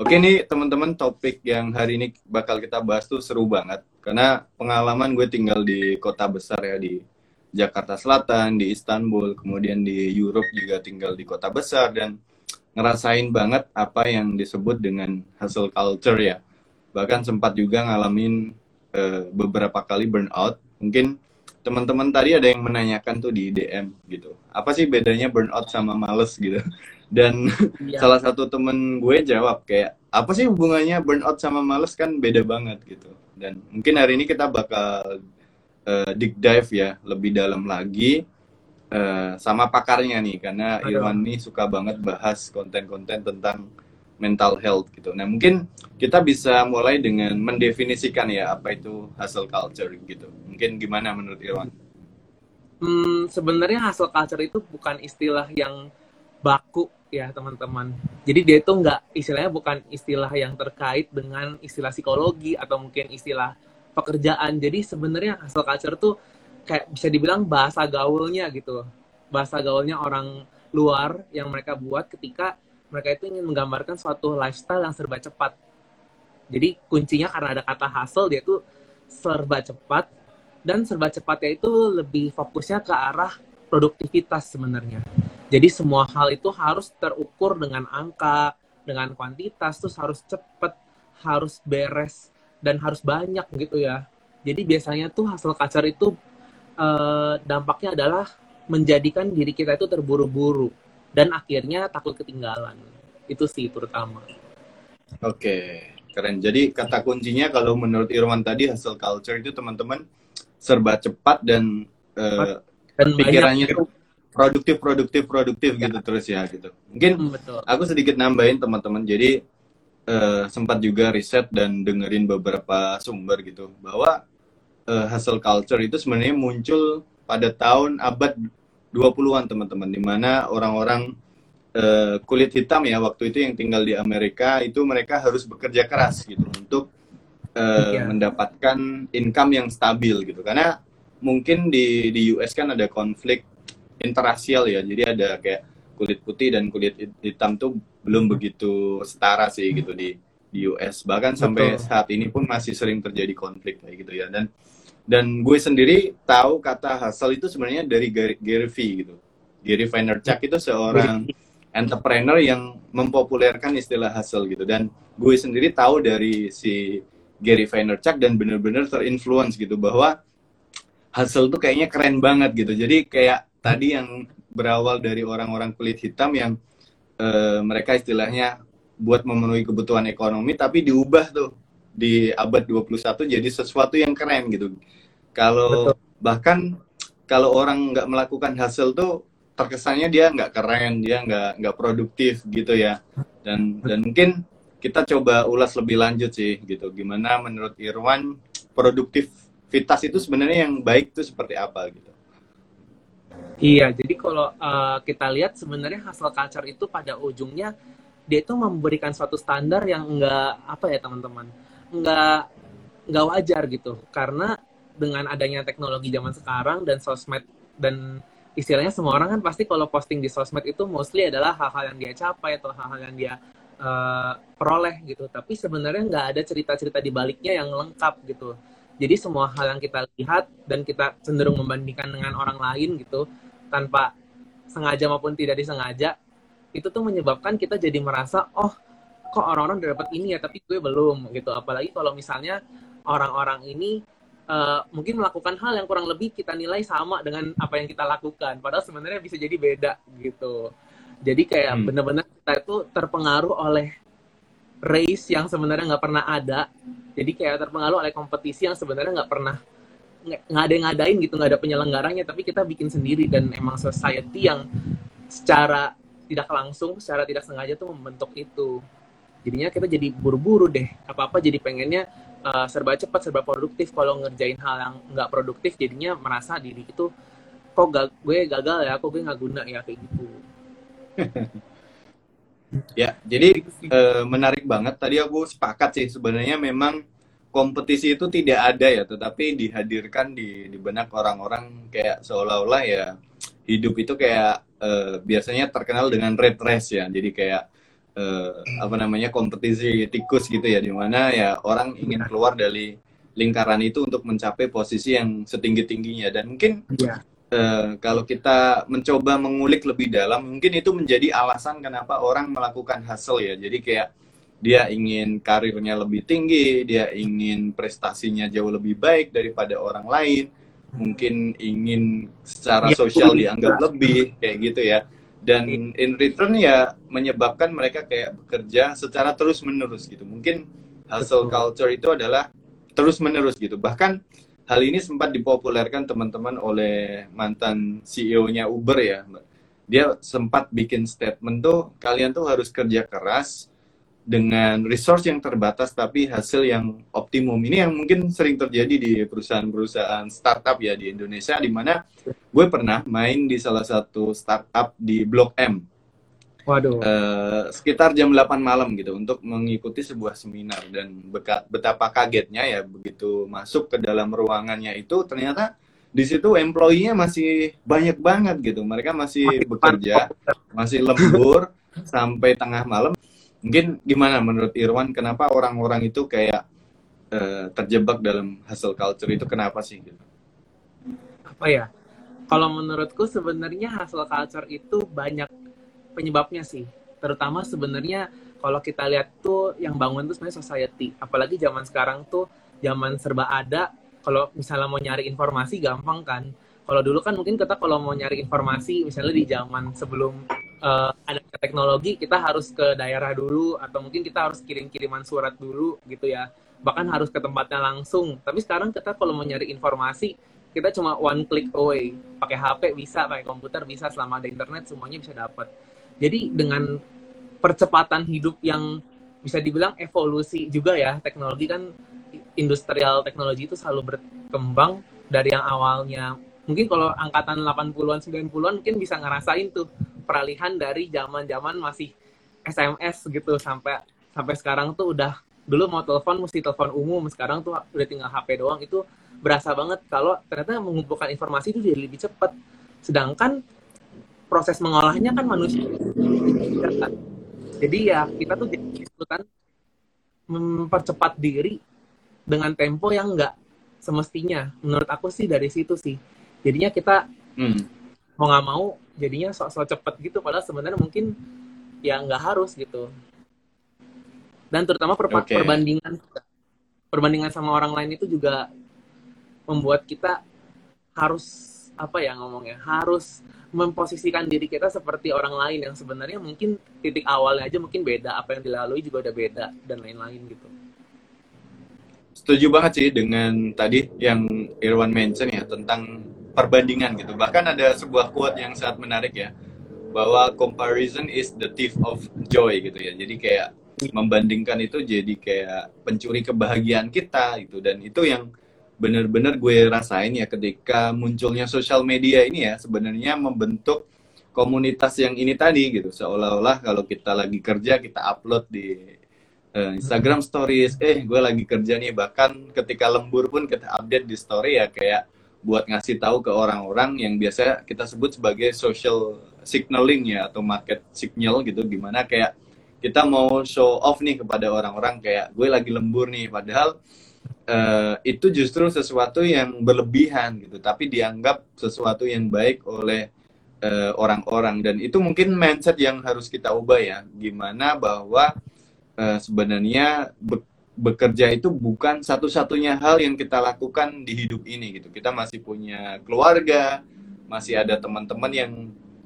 Oke nih teman-teman topik yang hari ini bakal kita bahas tuh seru banget karena pengalaman gue tinggal di kota besar ya di Jakarta Selatan, di Istanbul, kemudian di Europe juga tinggal di kota besar dan ngerasain banget apa yang disebut dengan hustle culture ya. Bahkan sempat juga ngalamin uh, beberapa kali burnout. Mungkin teman-teman tadi ada yang menanyakan tuh di DM gitu. Apa sih bedanya burnout sama males gitu? Dan ya. salah satu temen gue jawab kayak apa sih hubungannya burnout sama males kan beda banget gitu. Dan mungkin hari ini kita bakal uh, deep dive ya lebih dalam lagi uh, sama pakarnya nih karena Aduh. Irwan nih suka banget bahas konten-konten tentang mental health gitu. Nah mungkin kita bisa mulai dengan mendefinisikan ya apa itu hustle culture gitu. Mungkin gimana menurut Irwan? Hmm, sebenarnya hustle culture itu bukan istilah yang baku ya teman-teman. Jadi dia itu nggak istilahnya bukan istilah yang terkait dengan istilah psikologi atau mungkin istilah pekerjaan. Jadi sebenarnya hustle culture tuh kayak bisa dibilang bahasa gaulnya gitu. Bahasa gaulnya orang luar yang mereka buat ketika mereka itu ingin menggambarkan suatu lifestyle yang serba cepat. Jadi kuncinya karena ada kata hustle dia tuh serba cepat dan serba cepatnya itu lebih fokusnya ke arah produktivitas sebenarnya. Jadi semua hal itu harus terukur dengan angka, dengan kuantitas, terus harus cepat, harus beres dan harus banyak gitu ya. Jadi biasanya tuh hasil kacar itu eh, dampaknya adalah menjadikan diri kita itu terburu-buru dan akhirnya takut ketinggalan itu sih terutama oke keren jadi kata kuncinya kalau menurut Irwan tadi hasil culture itu teman-teman serba cepat dan, uh, dan pikirannya itu produktif produktif produktif ya. gitu terus ya gitu mungkin hmm, Betul. aku sedikit nambahin teman-teman jadi uh, sempat juga riset dan dengerin beberapa sumber gitu bahwa uh, hasil culture itu sebenarnya muncul pada tahun abad 20-an teman-teman di mana orang-orang uh, kulit hitam ya waktu itu yang tinggal di Amerika itu mereka harus bekerja keras gitu untuk uh, yeah. mendapatkan income yang stabil gitu karena mungkin di di US kan ada konflik interrasial ya jadi ada kayak kulit putih dan kulit hitam tuh belum begitu setara sih gitu di di US bahkan Betul. sampai saat ini pun masih sering terjadi konflik kayak gitu ya dan dan gue sendiri tahu kata hustle itu sebenarnya dari Gary, Gary V gitu. Gary Vaynerchuk itu seorang entrepreneur yang mempopulerkan istilah hustle gitu. Dan gue sendiri tahu dari si Gary Vaynerchuk dan benar-benar terinfluence gitu bahwa hustle tuh kayaknya keren banget gitu. Jadi kayak tadi yang berawal dari orang-orang kulit hitam yang uh, mereka istilahnya buat memenuhi kebutuhan ekonomi tapi diubah tuh di abad 21 jadi sesuatu yang keren gitu kalau bahkan kalau orang nggak melakukan hasil tuh terkesannya dia nggak keren, dia nggak nggak produktif gitu ya. Dan dan mungkin kita coba ulas lebih lanjut sih gitu. Gimana menurut Irwan produktivitas itu sebenarnya yang baik itu seperti apa gitu? Iya, jadi kalau uh, kita lihat sebenarnya hasil culture itu pada ujungnya dia itu memberikan suatu standar yang enggak apa ya teman-teman, enggak enggak wajar gitu. Karena dengan adanya teknologi zaman sekarang dan sosmed dan istilahnya semua orang kan pasti kalau posting di sosmed itu mostly adalah hal-hal yang dia capai atau hal-hal yang dia uh, peroleh gitu. Tapi sebenarnya nggak ada cerita-cerita di baliknya yang lengkap gitu. Jadi semua hal yang kita lihat dan kita cenderung membandingkan dengan orang lain gitu tanpa sengaja maupun tidak disengaja itu tuh menyebabkan kita jadi merasa oh kok orang-orang udah dapat ini ya tapi gue belum gitu. Apalagi kalau misalnya orang-orang ini uh, mungkin melakukan hal yang kurang lebih kita nilai sama dengan apa yang kita lakukan padahal sebenarnya bisa jadi beda gitu jadi kayak hmm. benar-benar kita itu terpengaruh oleh race yang sebenarnya nggak pernah ada jadi kayak terpengaruh oleh kompetisi yang sebenarnya nggak pernah nggak ada yang ngadain gitu nggak ada penyelenggaranya tapi kita bikin sendiri. Dan emang society yang secara tidak langsung secara tidak sengaja tuh membentuk itu. Jadinya kita jadi buru-buru deh. Apa apa jadi pengennya uh, serba cepat serba produktif. Kalau ngerjain hal yang nggak produktif jadinya merasa diri itu kok gak, gue gagal ya kok gue nggak guna ya kayak gitu ya jadi uh, menarik banget. Tadi aku sepakat sih sebenarnya memang kompetisi itu tidak ada ya tetapi dihadirkan di di benak orang-orang kayak seolah-olah ya hidup itu kayak uh, biasanya terkenal dengan red race ya. Jadi kayak uh, apa namanya kompetisi tikus gitu ya di mana ya orang ingin keluar dari lingkaran itu untuk mencapai posisi yang setinggi tingginya dan mungkin yeah. Uh, kalau kita mencoba mengulik lebih dalam mungkin itu menjadi alasan kenapa orang melakukan hustle ya. Jadi kayak dia ingin karirnya lebih tinggi dia ingin prestasinya jauh lebih baik daripada orang lain mungkin ingin secara ya, sosial dianggap lebih kayak gitu ya. Dan in return ya menyebabkan mereka kayak bekerja secara terus menerus gitu. Mungkin hustle culture itu adalah terus menerus gitu. Bahkan hal ini sempat dipopulerkan teman-teman oleh mantan CEO-nya Uber ya dia sempat bikin statement tuh kalian tuh harus kerja keras dengan resource yang terbatas tapi hasil yang optimum ini yang mungkin sering terjadi di perusahaan-perusahaan startup ya di Indonesia di mana gue pernah main di salah satu startup di Blok M. Waduh. Uh, sekitar jam 8 malam gitu untuk mengikuti sebuah seminar dan beka, betapa kagetnya ya begitu masuk ke dalam ruangannya itu ternyata di situ employee-nya masih banyak banget gitu. Mereka masih bekerja, masih lembur sampai tengah malam Mungkin gimana menurut Irwan kenapa orang-orang itu kayak uh, terjebak dalam hustle culture itu kenapa sih gitu? Apa ya? Kalau menurutku sebenarnya hustle culture itu banyak penyebabnya sih. Terutama sebenarnya kalau kita lihat tuh yang bangun tuh sebenarnya society. Apalagi zaman sekarang tuh zaman serba ada. Kalau misalnya mau nyari informasi gampang kan. Kalau dulu kan mungkin kita kalau mau nyari informasi misalnya di zaman sebelum uh, ada teknologi kita harus ke daerah dulu atau mungkin kita harus kirim-kiriman surat dulu gitu ya bahkan harus ke tempatnya langsung tapi sekarang kita kalau mau nyari informasi kita cuma one click away pakai HP bisa pakai komputer bisa selama ada internet semuanya bisa dapat jadi dengan percepatan hidup yang bisa dibilang evolusi juga ya teknologi kan industrial teknologi itu selalu berkembang dari yang awalnya. Mungkin kalau angkatan 80-an 90-an mungkin bisa ngerasain tuh peralihan dari zaman-zaman masih SMS gitu sampai sampai sekarang tuh udah dulu mau telepon mesti telepon umum sekarang tuh udah tinggal HP doang itu berasa banget kalau ternyata mengumpulkan informasi itu jadi lebih cepat. Sedangkan proses mengolahnya kan manusia. Jadi ya kita tuh kan mempercepat diri dengan tempo yang enggak semestinya. Menurut aku sih dari situ sih. Jadinya kita hmm. mau nggak mau jadinya sok-sok cepet gitu. Padahal sebenarnya mungkin ya nggak harus gitu. Dan terutama per okay. perbandingan perbandingan sama orang lain itu juga membuat kita harus apa ya ngomongnya harus memposisikan diri kita seperti orang lain yang sebenarnya mungkin titik awalnya aja mungkin beda apa yang dilalui juga udah beda dan lain-lain gitu setuju banget sih dengan tadi yang Irwan mention ya tentang perbandingan gitu. Bahkan ada sebuah quote yang sangat menarik ya, bahwa comparison is the thief of joy gitu ya. Jadi kayak membandingkan itu jadi kayak pencuri kebahagiaan kita gitu dan itu yang benar-benar gue rasain ya ketika munculnya sosial media ini ya sebenarnya membentuk komunitas yang ini tadi gitu. Seolah-olah kalau kita lagi kerja kita upload di uh, Instagram Stories. Eh gue lagi kerja nih. Bahkan ketika lembur pun kita update di story ya kayak buat ngasih tahu ke orang-orang yang biasa kita sebut sebagai social signaling ya atau market signal gitu. Gimana kayak kita mau show off nih kepada orang-orang kayak gue lagi lembur nih. Padahal uh, itu justru sesuatu yang berlebihan gitu tapi dianggap sesuatu yang baik oleh eh, orang-orang uh, dan itu mungkin mindset yang harus kita ubah ya gimana bahwa uh, sebenarnya bekerja itu bukan satu-satunya hal yang kita lakukan di hidup ini gitu. Kita masih punya keluarga, masih ada teman-teman yang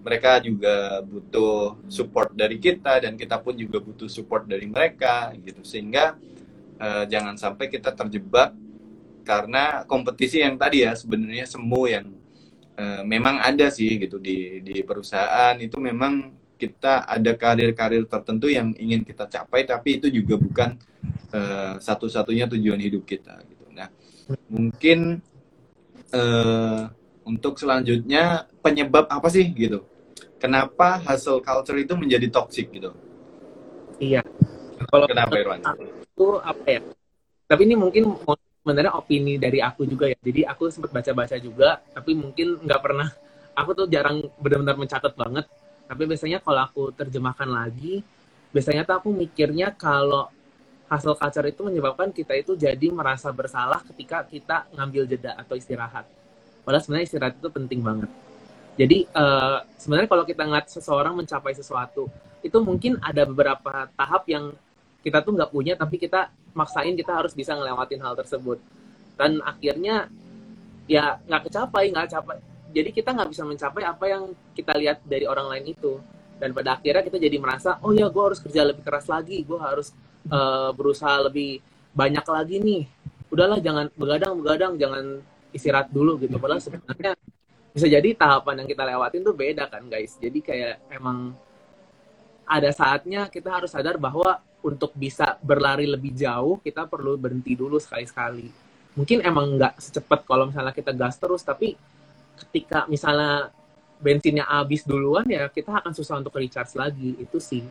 mereka juga butuh support dari kita dan kita pun juga butuh support dari mereka gitu. Sehingga jangan sampai kita terjebak karena kompetisi yang tadi ya sebenarnya semu yang uh, memang ada sih gitu di di perusahaan itu memang kita ada karir-karir tertentu yang ingin kita capai tapi itu juga bukan uh, satu-satunya tujuan hidup kita gitu. Nah, mungkin uh, untuk selanjutnya penyebab apa sih gitu? Kenapa hustle culture itu menjadi toxic gitu? Iya. Kalau kenapa Irwan? Itu apa ya? Tapi ini mungkin sebenarnya opini dari aku juga ya. Jadi aku sempat baca-baca juga, tapi mungkin nggak pernah. Aku tuh jarang benar-benar mencatat banget. Tapi biasanya kalau aku terjemahkan lagi, biasanya tuh aku mikirnya kalau hasil culture itu menyebabkan kita itu jadi merasa bersalah ketika kita ngambil jeda atau istirahat. Padahal sebenarnya istirahat itu penting banget. Jadi uh, sebenarnya kalau kita ngeliat seseorang mencapai sesuatu, itu mungkin ada beberapa tahap yang kita tuh nggak punya, tapi kita maksain kita harus bisa ngelewatin hal tersebut. Dan akhirnya ya nggak kecapai, nggak capai. Jadi kita nggak bisa mencapai apa yang kita lihat dari orang lain itu dan pada akhirnya kita jadi merasa oh ya gue harus kerja lebih keras lagi gue harus uh, berusaha lebih banyak lagi nih udahlah jangan begadang begadang jangan istirahat dulu gitu padahal sebenarnya bisa jadi tahapan yang kita lewatin tuh beda kan guys jadi kayak emang ada saatnya kita harus sadar bahwa untuk bisa berlari lebih jauh kita perlu berhenti dulu sekali-sekali. Mungkin emang nggak secepat kalau misalnya kita gas terus tapi ketika misalnya bensinnya habis duluan ya kita akan susah untuk recharge lagi. Itu sih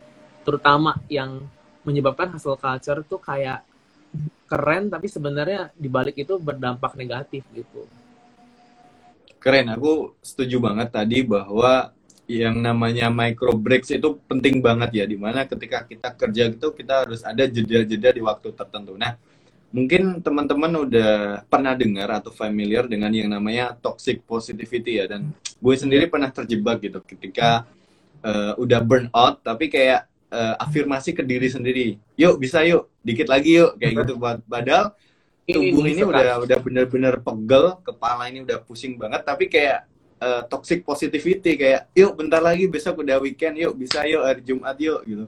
terutama yang menyebabkan hasil culture tuh kayak keren tapi sebenarnya dibalik itu berdampak negatif gitu. Keren. Aku setuju banget tadi bahwa yang namanya micro breaks itu penting banget ya di mana ketika kita kerja gitu kita harus ada jeda-jeda di waktu tertentu. Nah mungkin teman-teman udah pernah dengar atau familiar dengan yang namanya toxic positivity ya dan gue sendiri pernah terjebak gitu ketika uh, udah burn out tapi kayak uh, afirmasi ke diri sendiri yuk bisa yuk dikit lagi yuk kayak gitu. Padahal tubuh ini, ini udah udah bener-bener pegel kepala ini udah pusing banget tapi kayak uh, toxic positivity kayak yuk bentar lagi besok udah weekend yuk bisa yuk hari Jumat yuk gitu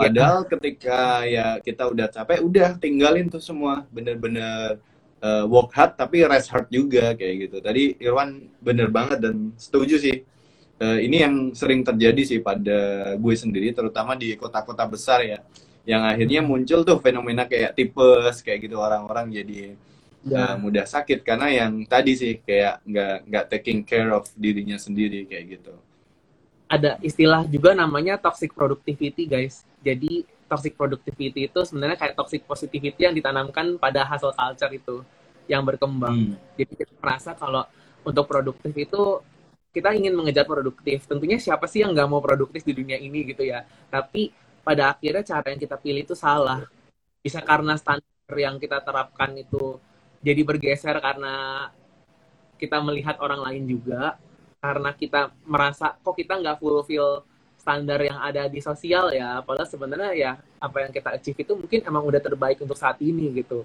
Padahal ya. ketika ya kita udah capek, udah tinggalin tuh semua, bener-bener uh, work hard tapi rest hard juga kayak gitu. Tadi Irwan bener banget dan setuju sih. Uh, ini yang sering terjadi sih pada gue sendiri, terutama di kota-kota besar ya, yang akhirnya muncul tuh fenomena kayak tipes kayak gitu orang-orang jadi ya. uh, mudah sakit karena yang tadi sih kayak nggak nggak taking care of dirinya sendiri kayak gitu ada istilah juga namanya toxic productivity guys. Jadi toxic productivity itu sebenarnya kayak toxic positivity yang ditanamkan pada hasil culture itu yang berkembang. Hmm. Jadi kita merasa kalau untuk produktif itu kita ingin mengejar produktif. Tentunya siapa sih yang nggak mau produktif di dunia ini gitu ya. Tapi pada akhirnya cara yang kita pilih itu salah. Bisa karena standar yang kita terapkan itu jadi bergeser karena kita melihat orang lain juga karena kita merasa kok kita nggak fulfill standar yang ada di sosial ya? Padahal sebenarnya ya apa yang kita achieve itu mungkin emang udah terbaik untuk saat ini gitu.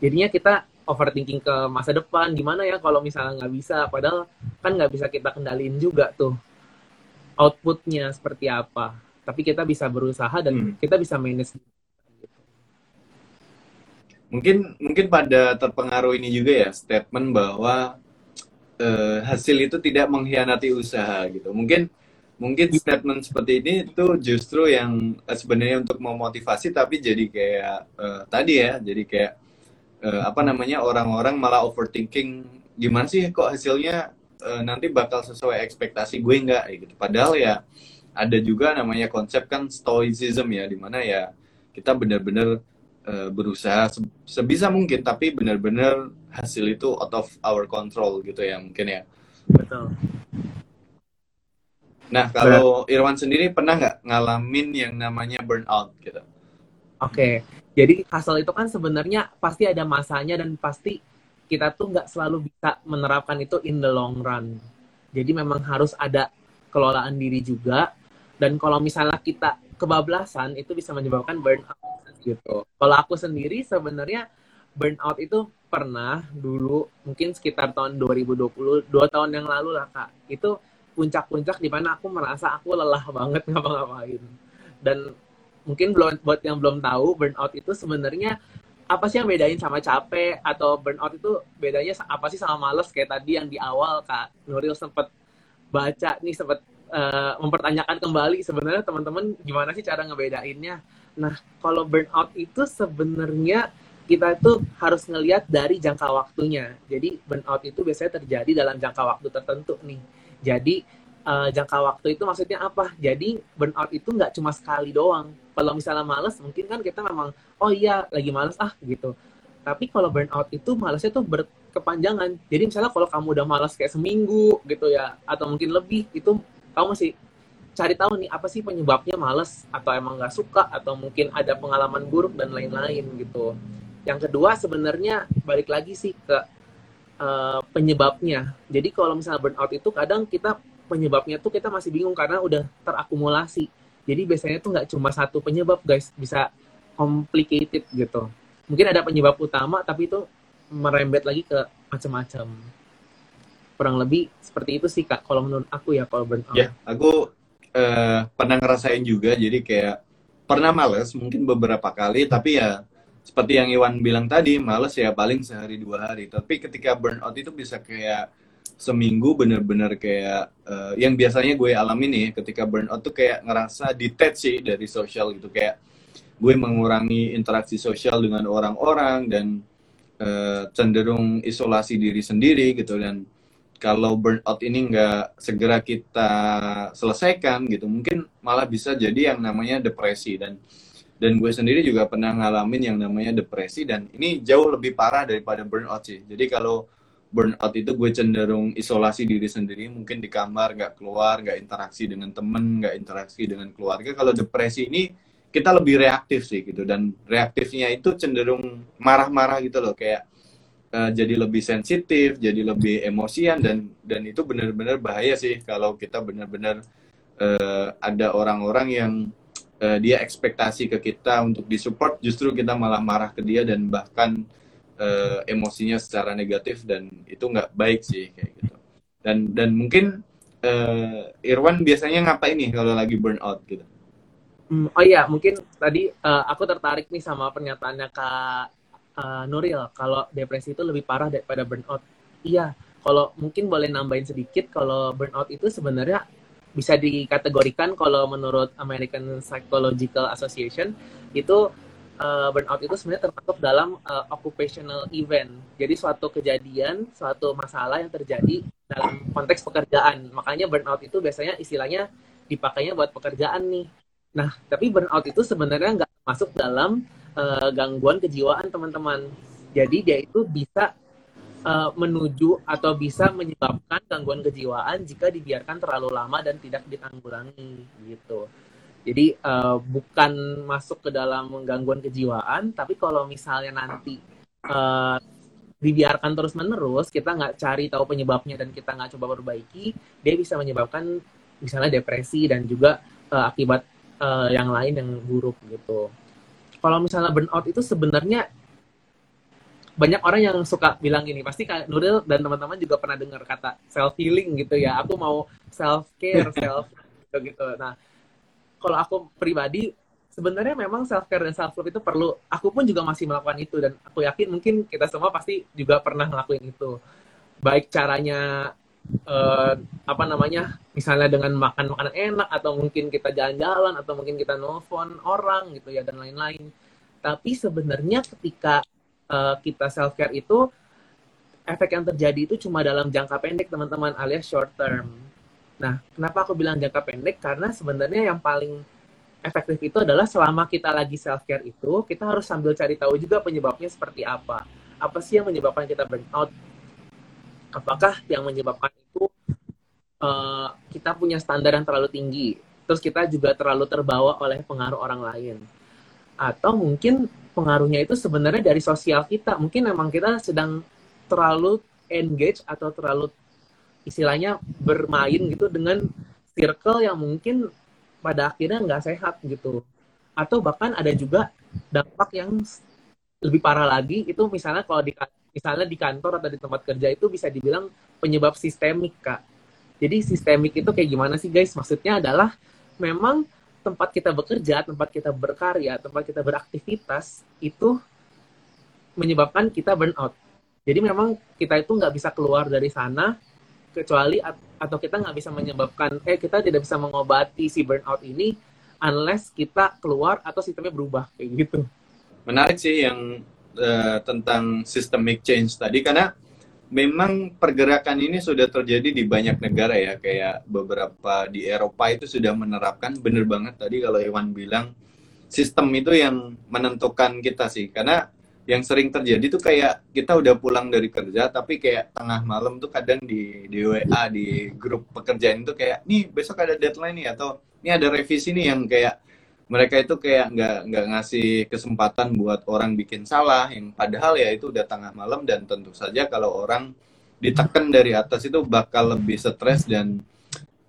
Jadinya kita overthinking ke masa depan gimana ya kalau misalnya nggak bisa? Padahal kan nggak bisa kita kendalin juga tuh outputnya seperti apa. Tapi kita bisa berusaha dan hmm. kita bisa manage mungkin mungkin pada terpengaruh ini juga ya statement bahwa uh, hasil itu tidak mengkhianati usaha gitu. Mungkin mungkin statement seperti ini itu justru yang uh, sebenarnya untuk memotivasi tapi jadi kayak uh, tadi ya, jadi kayak apa namanya orang-orang malah overthinking gimana sih kok hasilnya nanti bakal sesuai ekspektasi gue enggak gitu. Padahal ya ada juga namanya konsep kan stoicism ya di mana ya kita benar-benar uh, berusaha sebisa mungkin tapi benar-benar hasil itu out of our control gitu ya mungkin ya. Betul. Nah kalau Berat. Irwan sendiri pernah nggak ngalamin yang namanya burnout gitu? Oke, okay. jadi hasil itu kan sebenarnya pasti ada masanya dan pasti kita tuh nggak selalu bisa menerapkan itu in the long run. Jadi memang harus ada kelolaan diri juga. Dan kalau misalnya kita kebablasan itu bisa menyebabkan burnout gitu. Kalau aku sendiri sebenarnya burnout itu pernah dulu mungkin sekitar tahun 2020 dua tahun yang lalu lah kak. Itu puncak-puncak di mana aku merasa aku lelah banget ngapa-ngapain. Dan mungkin belum buat yang belum tahu burnout itu sebenarnya apa sih yang bedain sama capek atau burnout itu bedanya apa sih sama males kayak tadi yang di awal kak? Nuril sempat baca nih sempat uh, mempertanyakan kembali sebenarnya teman-teman gimana sih cara ngebedainnya nah kalau burnout itu sebenarnya kita itu harus ngelihat dari jangka waktunya. Jadi burnout itu biasanya terjadi dalam jangka waktu tertentu nih. Jadi uh, jangka waktu itu maksudnya apa? Jadi burnout itu nggak cuma sekali doang. Kalau misalnya males, mungkin kan kita memang oh iya lagi males ah gitu. Tapi kalau burnout itu malesnya tuh berkepanjangan. Jadi misalnya kalau kamu udah males kayak seminggu gitu ya, atau mungkin lebih, itu kamu masih cari tahu nih apa sih penyebabnya males atau emang nggak suka atau mungkin ada pengalaman buruk dan lain-lain gitu. Yang kedua sebenarnya balik lagi sih ke uh, penyebabnya. Jadi kalau misalnya burnout itu kadang kita penyebabnya tuh kita masih bingung karena udah terakumulasi. Jadi biasanya tuh nggak cuma satu penyebab guys, bisa complicated gitu. Mungkin ada penyebab utama tapi itu merembet lagi ke macam-macam. Kurang lebih seperti itu sih kak. Kalau menurut aku ya kalau burnout. Ya, aku uh, pernah ngerasain juga jadi kayak pernah males mungkin beberapa kali tapi ya seperti yang Iwan bilang tadi males ya paling sehari dua hari. Tapi ketika burnout itu bisa kayak seminggu bener-bener kayak uh, yang biasanya gue alami nih ketika burnout tuh kayak ngerasa detach sih dari sosial gitu. Kayak gue mengurangi interaksi sosial dengan orang-orang dan uh, cenderung isolasi diri sendiri gitu dan kalau burnout ini nggak segera kita selesaikan gitu mungkin malah bisa jadi yang namanya depresi. Dan dan gue sendiri juga pernah ngalamin yang namanya depresi dan ini jauh lebih parah daripada burnout sih. Jadi kalau burnout itu gue cenderung isolasi diri sendiri mungkin di kamar nggak keluar nggak interaksi dengan temen nggak interaksi dengan keluarga. Kalau depresi ini kita lebih reaktif sih gitu dan reaktifnya itu cenderung marah-marah gitu loh. Kayak uh, jadi lebih sensitif, jadi lebih emosian dan dan itu benar-benar bahaya sih kalau kita benar-benar uh, ada orang-orang yang uh, dia ekspektasi ke kita untuk disupport, justru kita malah marah ke dia dan bahkan uh, emosinya secara negatif dan itu nggak baik sih kayak gitu. Dan dan mungkin uh, Irwan biasanya ngapain nih kalau lagi burnout gitu? Hmm, oh iya, mungkin tadi uh, aku tertarik nih sama pernyataannya Kak uh, Nuril, kalau depresi itu lebih parah daripada burnout. Iya, kalau mungkin boleh nambahin sedikit, kalau burnout itu sebenarnya bisa dikategorikan kalau menurut American Psychological Association itu uh, burnout itu sebenarnya termasuk dalam uh, occupational event. Jadi suatu kejadian, suatu masalah yang terjadi dalam konteks pekerjaan. Makanya burnout itu biasanya istilahnya dipakainya buat pekerjaan nih. Nah, tapi burnout itu sebenarnya nggak masuk dalam uh, gangguan kejiwaan teman-teman. Jadi dia itu bisa uh, menuju atau bisa menyebabkan gangguan kejiwaan jika dibiarkan terlalu lama dan tidak ditanggulangi gitu. Jadi uh, bukan masuk ke dalam gangguan kejiwaan, tapi kalau misalnya nanti uh, dibiarkan terus menerus, kita nggak cari tahu penyebabnya dan kita nggak coba perbaiki, dia bisa menyebabkan misalnya depresi dan juga uh, akibat uh, yang lain yang buruk gitu kalau misalnya burnout itu sebenarnya banyak orang yang suka bilang gini pasti kak Nuril dan teman-teman juga pernah dengar kata self healing gitu ya. Aku mau self care self gitu. Gitu nah kalau aku pribadi sebenarnya memang self care dan self love itu perlu. Aku pun juga masih melakukan itu dan aku yakin mungkin kita semua pasti juga pernah ngelakuin itu. Baik caranya uh, apa namanya misalnya dengan makan makanan enak atau mungkin kita jalan-jalan atau mungkin kita nelfon orang gitu ya dan lain-lain. Tapi sebenarnya ketika uh, kita self care itu efek yang terjadi itu cuma dalam jangka pendek teman-teman alias short term. Nah kenapa aku bilang jangka pendek? Karena sebenarnya yang paling efektif itu adalah selama kita lagi self care itu kita harus sambil cari tahu juga penyebabnya seperti apa. Apa sih yang menyebabkan kita burnout apakah yang menyebabkan itu uh, kita punya standar yang terlalu tinggi terus kita juga terlalu terbawa oleh pengaruh orang lain? Atau mungkin pengaruhnya itu sebenarnya dari sosial kita? Mungkin memang kita sedang terlalu engage atau terlalu istilahnya bermain gitu dengan circle yang mungkin pada akhirnya nggak sehat gitu. Atau bahkan ada juga dampak yang lebih parah lagi itu misalnya kalau di misalnya di kantor atau di tempat kerja itu bisa dibilang penyebab sistemik kak. Jadi sistemik itu kayak gimana sih guys? Maksudnya adalah memang tempat kita bekerja tempat kita berkarya tempat kita beraktivitas itu menyebabkan kita burnout. Jadi memang kita itu nggak bisa keluar dari sana kecuali atau kita nggak bisa menyebabkan eh kita tidak bisa mengobati si burnout ini unless kita keluar atau sistemnya berubah kayak gitu. Menarik sih yang uh, tentang systemic change tadi karena memang pergerakan ini sudah terjadi di banyak negara ya. Kayak beberapa di Eropa itu sudah menerapkan bener banget tadi kalau Iwan bilang sistem itu yang menentukan kita sih. Karena yang sering terjadi tuh kayak kita udah pulang dari kerja tapi kayak tengah malam tuh kadang di di WA di grup pekerjaan itu kayak nih besok ada deadline nih atau ini ada revisi nih yang kayak mereka itu kayak nggak nggak ngasih kesempatan buat orang bikin salah yang padahal ya itu udah tengah malam dan tentu saja kalau orang ditekan dari atas itu bakal lebih stres dan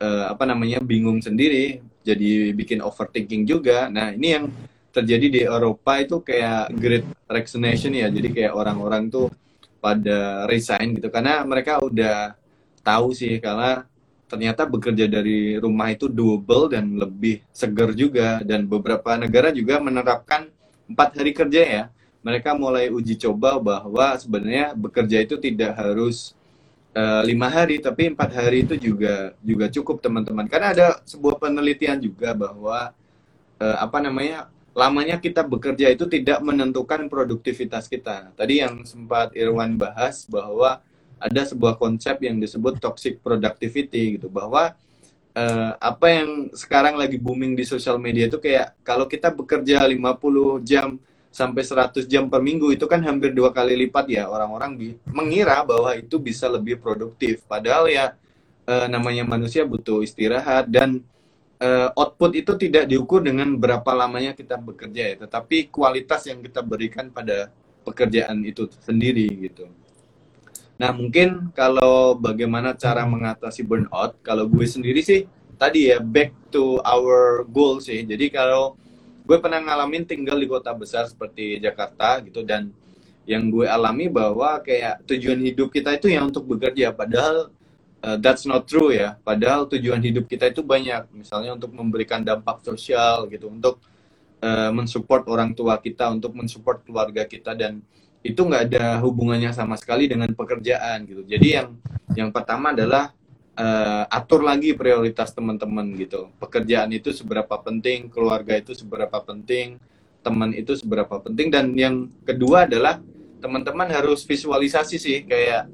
uh, apa namanya bingung sendiri jadi bikin overthinking juga. Nah ini yang terjadi di Eropa itu kayak great resignation ya jadi kayak orang-orang tuh pada resign gitu. Karena mereka udah tahu sih karena ternyata bekerja dari rumah itu double dan lebih seger juga. Dan beberapa negara juga menerapkan empat hari kerja ya. Mereka mulai uji coba bahwa sebenarnya bekerja itu tidak harus uh, lima hari tapi empat hari itu juga juga cukup teman-teman. Karena ada sebuah penelitian juga bahwa uh, apa namanya lamanya kita bekerja itu tidak menentukan produktivitas kita. Tadi yang sempat Irwan bahas bahwa ada sebuah konsep yang disebut toxic productivity gitu bahwa uh, apa yang sekarang lagi booming di sosial media itu kayak kalau kita bekerja 50 jam sampai 100 jam per minggu itu kan hampir dua kali lipat ya orang-orang mengira bahwa itu bisa lebih produktif padahal ya uh, namanya manusia butuh istirahat dan uh, output itu tidak diukur dengan berapa lamanya kita bekerja ya, tetapi kualitas yang kita berikan pada pekerjaan itu sendiri gitu. Nah mungkin kalau bagaimana cara mengatasi burnout, kalau gue sendiri sih tadi ya back to our goal sih. Jadi kalau gue pernah ngalamin tinggal di kota besar seperti Jakarta gitu dan yang gue alami bahwa kayak tujuan hidup kita itu yang untuk bekerja padahal uh, that's not true ya. Padahal tujuan hidup kita itu banyak, misalnya untuk memberikan dampak sosial gitu, untuk uh, mensupport orang tua kita, untuk mensupport keluarga kita dan itu nggak ada hubungannya sama sekali dengan pekerjaan gitu. Jadi yang yang pertama adalah uh, atur lagi prioritas teman-teman gitu. Pekerjaan itu seberapa penting, keluarga itu seberapa penting, teman itu seberapa penting dan yang kedua adalah teman-teman harus visualisasi sih kayak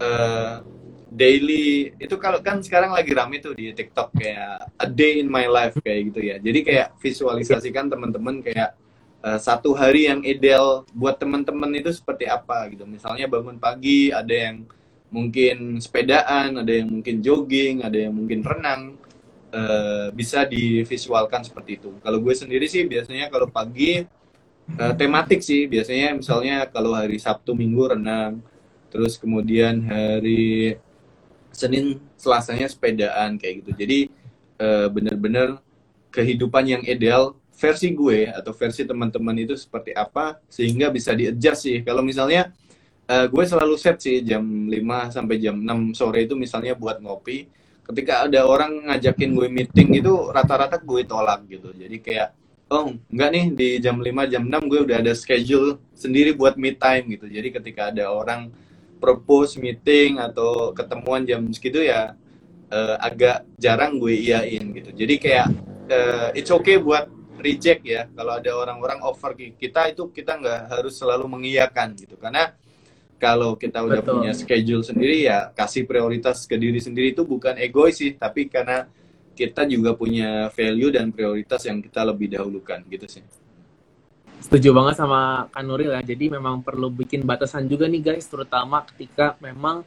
uh, daily itu kalau kan sekarang lagi rame tuh di TikTok kayak a day in my life kayak gitu ya. Jadi kayak visualisasikan teman-teman kayak uh, satu hari yang ideal buat teman-teman itu seperti apa gitu. Misalnya bangun pagi, ada yang mungkin sepedaan, ada yang mungkin jogging, ada yang mungkin renang. Uh, bisa divisualkan seperti itu. Kalau gue sendiri sih biasanya kalau pagi uh, tematik sih biasanya misalnya kalau hari Sabtu Minggu renang, terus kemudian hari Senin Selasanya sepedaan kayak gitu. Jadi bener-bener kehidupan yang ideal versi gue atau versi teman-teman itu seperti apa sehingga bisa di-adjust sih. Kalau misalnya uh, gue selalu set sih jam 5 sampai jam 6 sore itu misalnya buat ngopi. Ketika ada orang ngajakin gue meeting itu rata-rata gue tolak gitu. Jadi kayak oh enggak nih di jam 5 jam 6 gue udah ada schedule sendiri buat me time gitu. Jadi ketika ada orang propose meeting atau ketemuan jam segitu ya uh, agak jarang gue iyain gitu. Jadi kayak uh, it's okay buat reject ya. Kalau ada orang-orang offer kita itu kita nggak harus selalu mengiyakan gitu. Karena kalau kita udah Betul. punya schedule sendiri ya kasih prioritas ke diri sendiri itu bukan egois sih, tapi karena kita juga punya value dan prioritas yang kita lebih dahulukan gitu sih. Setuju banget sama Kak Nuril ya. Jadi memang perlu bikin batasan juga nih guys, terutama ketika memang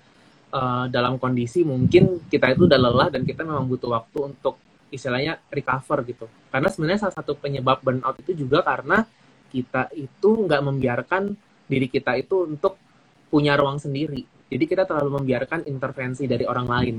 uh, dalam kondisi mungkin kita itu udah lelah dan kita memang butuh waktu untuk istilahnya recover gitu. Karena sebenarnya salah satu penyebab burnout itu juga karena kita itu nggak membiarkan diri kita itu untuk punya ruang sendiri. Jadi kita terlalu membiarkan intervensi dari orang lain.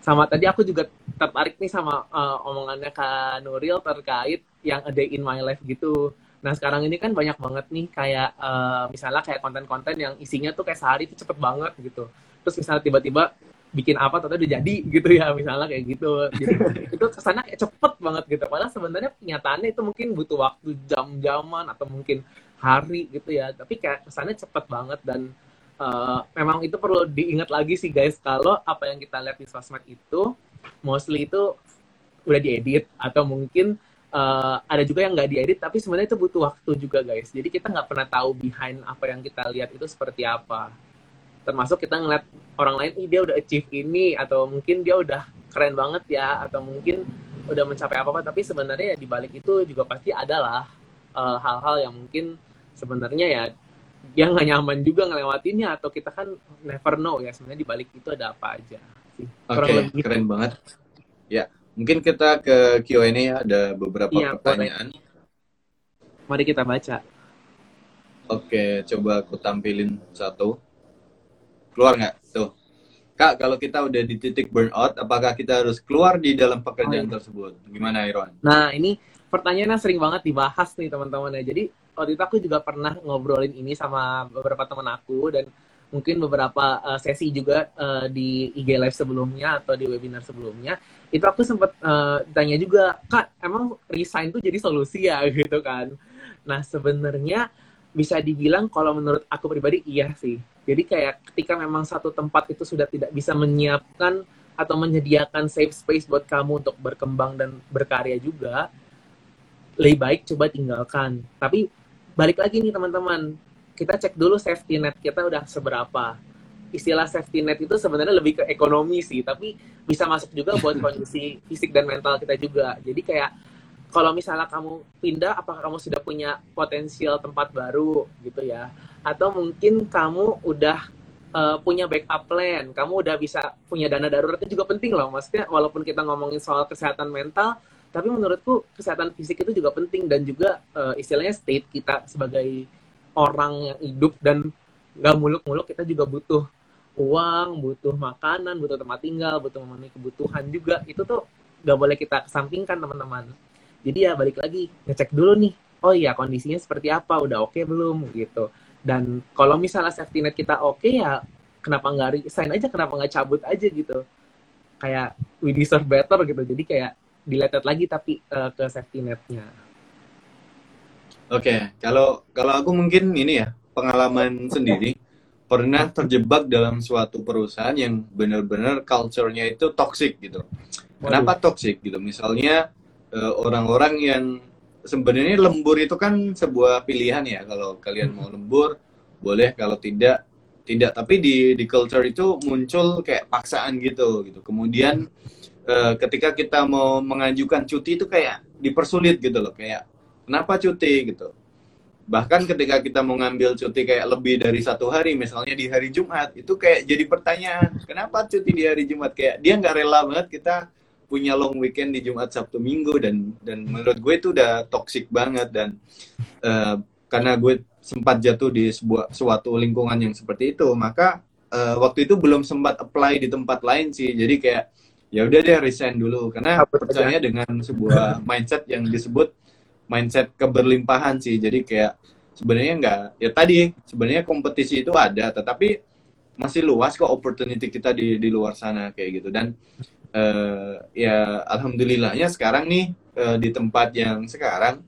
Sama tadi aku juga tertarik nih sama uh, omongannya Kak Nuril terkait yang a day in my life gitu Nah sekarang ini kan banyak banget nih kayak uh, misalnya kayak konten-konten yang isinya tuh kayak sehari itu cepet banget gitu. Terus misalnya tiba-tiba bikin apa atau udah jadi gitu ya misalnya kayak gitu. gitu. itu ke sana kayak cepet banget gitu. Padahal sebenarnya kenyataannya itu mungkin butuh waktu jam-jaman atau mungkin hari gitu ya. Tapi kayak kesannya cepet banget dan uh, memang itu perlu diingat lagi sih guys kalau apa yang kita lihat di sosmed itu mostly itu udah diedit atau mungkin uh, ada juga yang nggak diedit tapi sebenarnya itu butuh waktu juga guys jadi kita nggak pernah tahu behind apa yang kita lihat itu seperti apa termasuk kita ngeliat orang lain ih dia udah achieve ini atau mungkin dia udah keren banget ya atau mungkin udah mencapai apa apa tapi sebenarnya ya di balik itu juga pasti adalah uh, hal-hal yang mungkin sebenarnya ya dia nggak nyaman juga ngelewatinnya atau kita kan never know ya sebenarnya di balik itu ada apa aja. Oke, okay, gitu. keren banget. Ya, mungkin kita ke Q&A ya, ada beberapa ya, pertanyaan. Mari kita baca. Oke, coba aku tampilin satu. Keluar nggak? Tuh. Kak, kalau kita udah di titik burnout, apakah kita harus keluar di dalam pekerjaan oh, iya. tersebut? Gimana, Iron? Nah, ini pertanyaannya sering banget dibahas nih teman-teman ya. Jadi waktu itu aku juga pernah ngobrolin ini sama beberapa teman aku dan mungkin beberapa uh, sesi juga uh, di IG live sebelumnya atau di webinar sebelumnya itu aku sempat uh, tanya juga kak emang resign tuh jadi solusi ya gitu kan nah sebenarnya bisa dibilang kalau menurut aku pribadi iya sih jadi kayak ketika memang satu tempat itu sudah tidak bisa menyiapkan atau menyediakan safe space buat kamu untuk berkembang dan berkarya juga, lebih baik coba tinggalkan. Tapi balik lagi nih teman-teman, kita cek dulu safety net kita udah seberapa. Istilah safety net itu sebenarnya lebih ke ekonomi sih, tapi bisa masuk juga buat kondisi fisik dan mental kita juga. Jadi kayak kalau misalnya kamu pindah, apakah kamu sudah punya potensial tempat baru gitu ya? atau mungkin kamu udah uh, punya backup plan, kamu udah bisa punya dana darurat itu juga penting loh. Maksudnya walaupun kita ngomongin soal kesehatan mental, tapi menurutku kesehatan fisik itu juga penting dan juga uh, istilahnya state kita sebagai orang yang hidup dan nggak muluk-muluk kita juga butuh uang, butuh makanan, butuh tempat tinggal, butuh memenuhi kebutuhan juga. Itu tuh nggak boleh kita kesampingkan teman-teman. Jadi ya balik lagi ngecek dulu nih. Oh iya kondisinya seperti apa? Udah oke okay belum gitu dan kalau misalnya safety net kita oke okay, ya kenapa nggak resign aja kenapa nggak cabut aja gitu kayak we deserve better gitu jadi kayak diletet lagi tapi uh, ke safety netnya oke okay. kalau kalau aku mungkin ini ya pengalaman sendiri pernah terjebak dalam suatu perusahaan yang benar-benar culture-nya itu toxic gitu kenapa toxic gitu misalnya uh, orang-orang yang sebenarnya lembur itu kan sebuah pilihan ya. Kalau kalian mau lembur boleh. Kalau tidak tidak. Tapi di di culture itu muncul kayak paksaan gitu gitu. Kemudian uh, ketika kita mau mengajukan cuti itu kayak dipersulit gitu loh. Kayak kenapa cuti? gitu. Bahkan ketika kita mau ngambil cuti kayak lebih dari satu hari misalnya di hari Jumat itu kayak jadi pertanyaan kenapa cuti di hari Jumat? Kayak dia nggak rela banget kita punya long weekend di Jumat Sabtu Minggu dan dan menurut gue itu udah toxic banget dan uh, karena gue sempat jatuh di sebuah suatu lingkungan yang seperti itu maka uh, waktu itu belum sempat apply di tempat lain sih. Jadi kayak ya udah deh resign dulu. Karena percaya dengan sebuah mindset yang disebut mindset keberlimpahan sih. Jadi kayak sebenarnya enggak ya tadi sebenarnya kompetisi itu ada tetapi masih luas kok opportunity kita di di luar sana kayak gitu. Dan uh, ya alhamdulillahnya sekarang nih uh, di tempat yang sekarang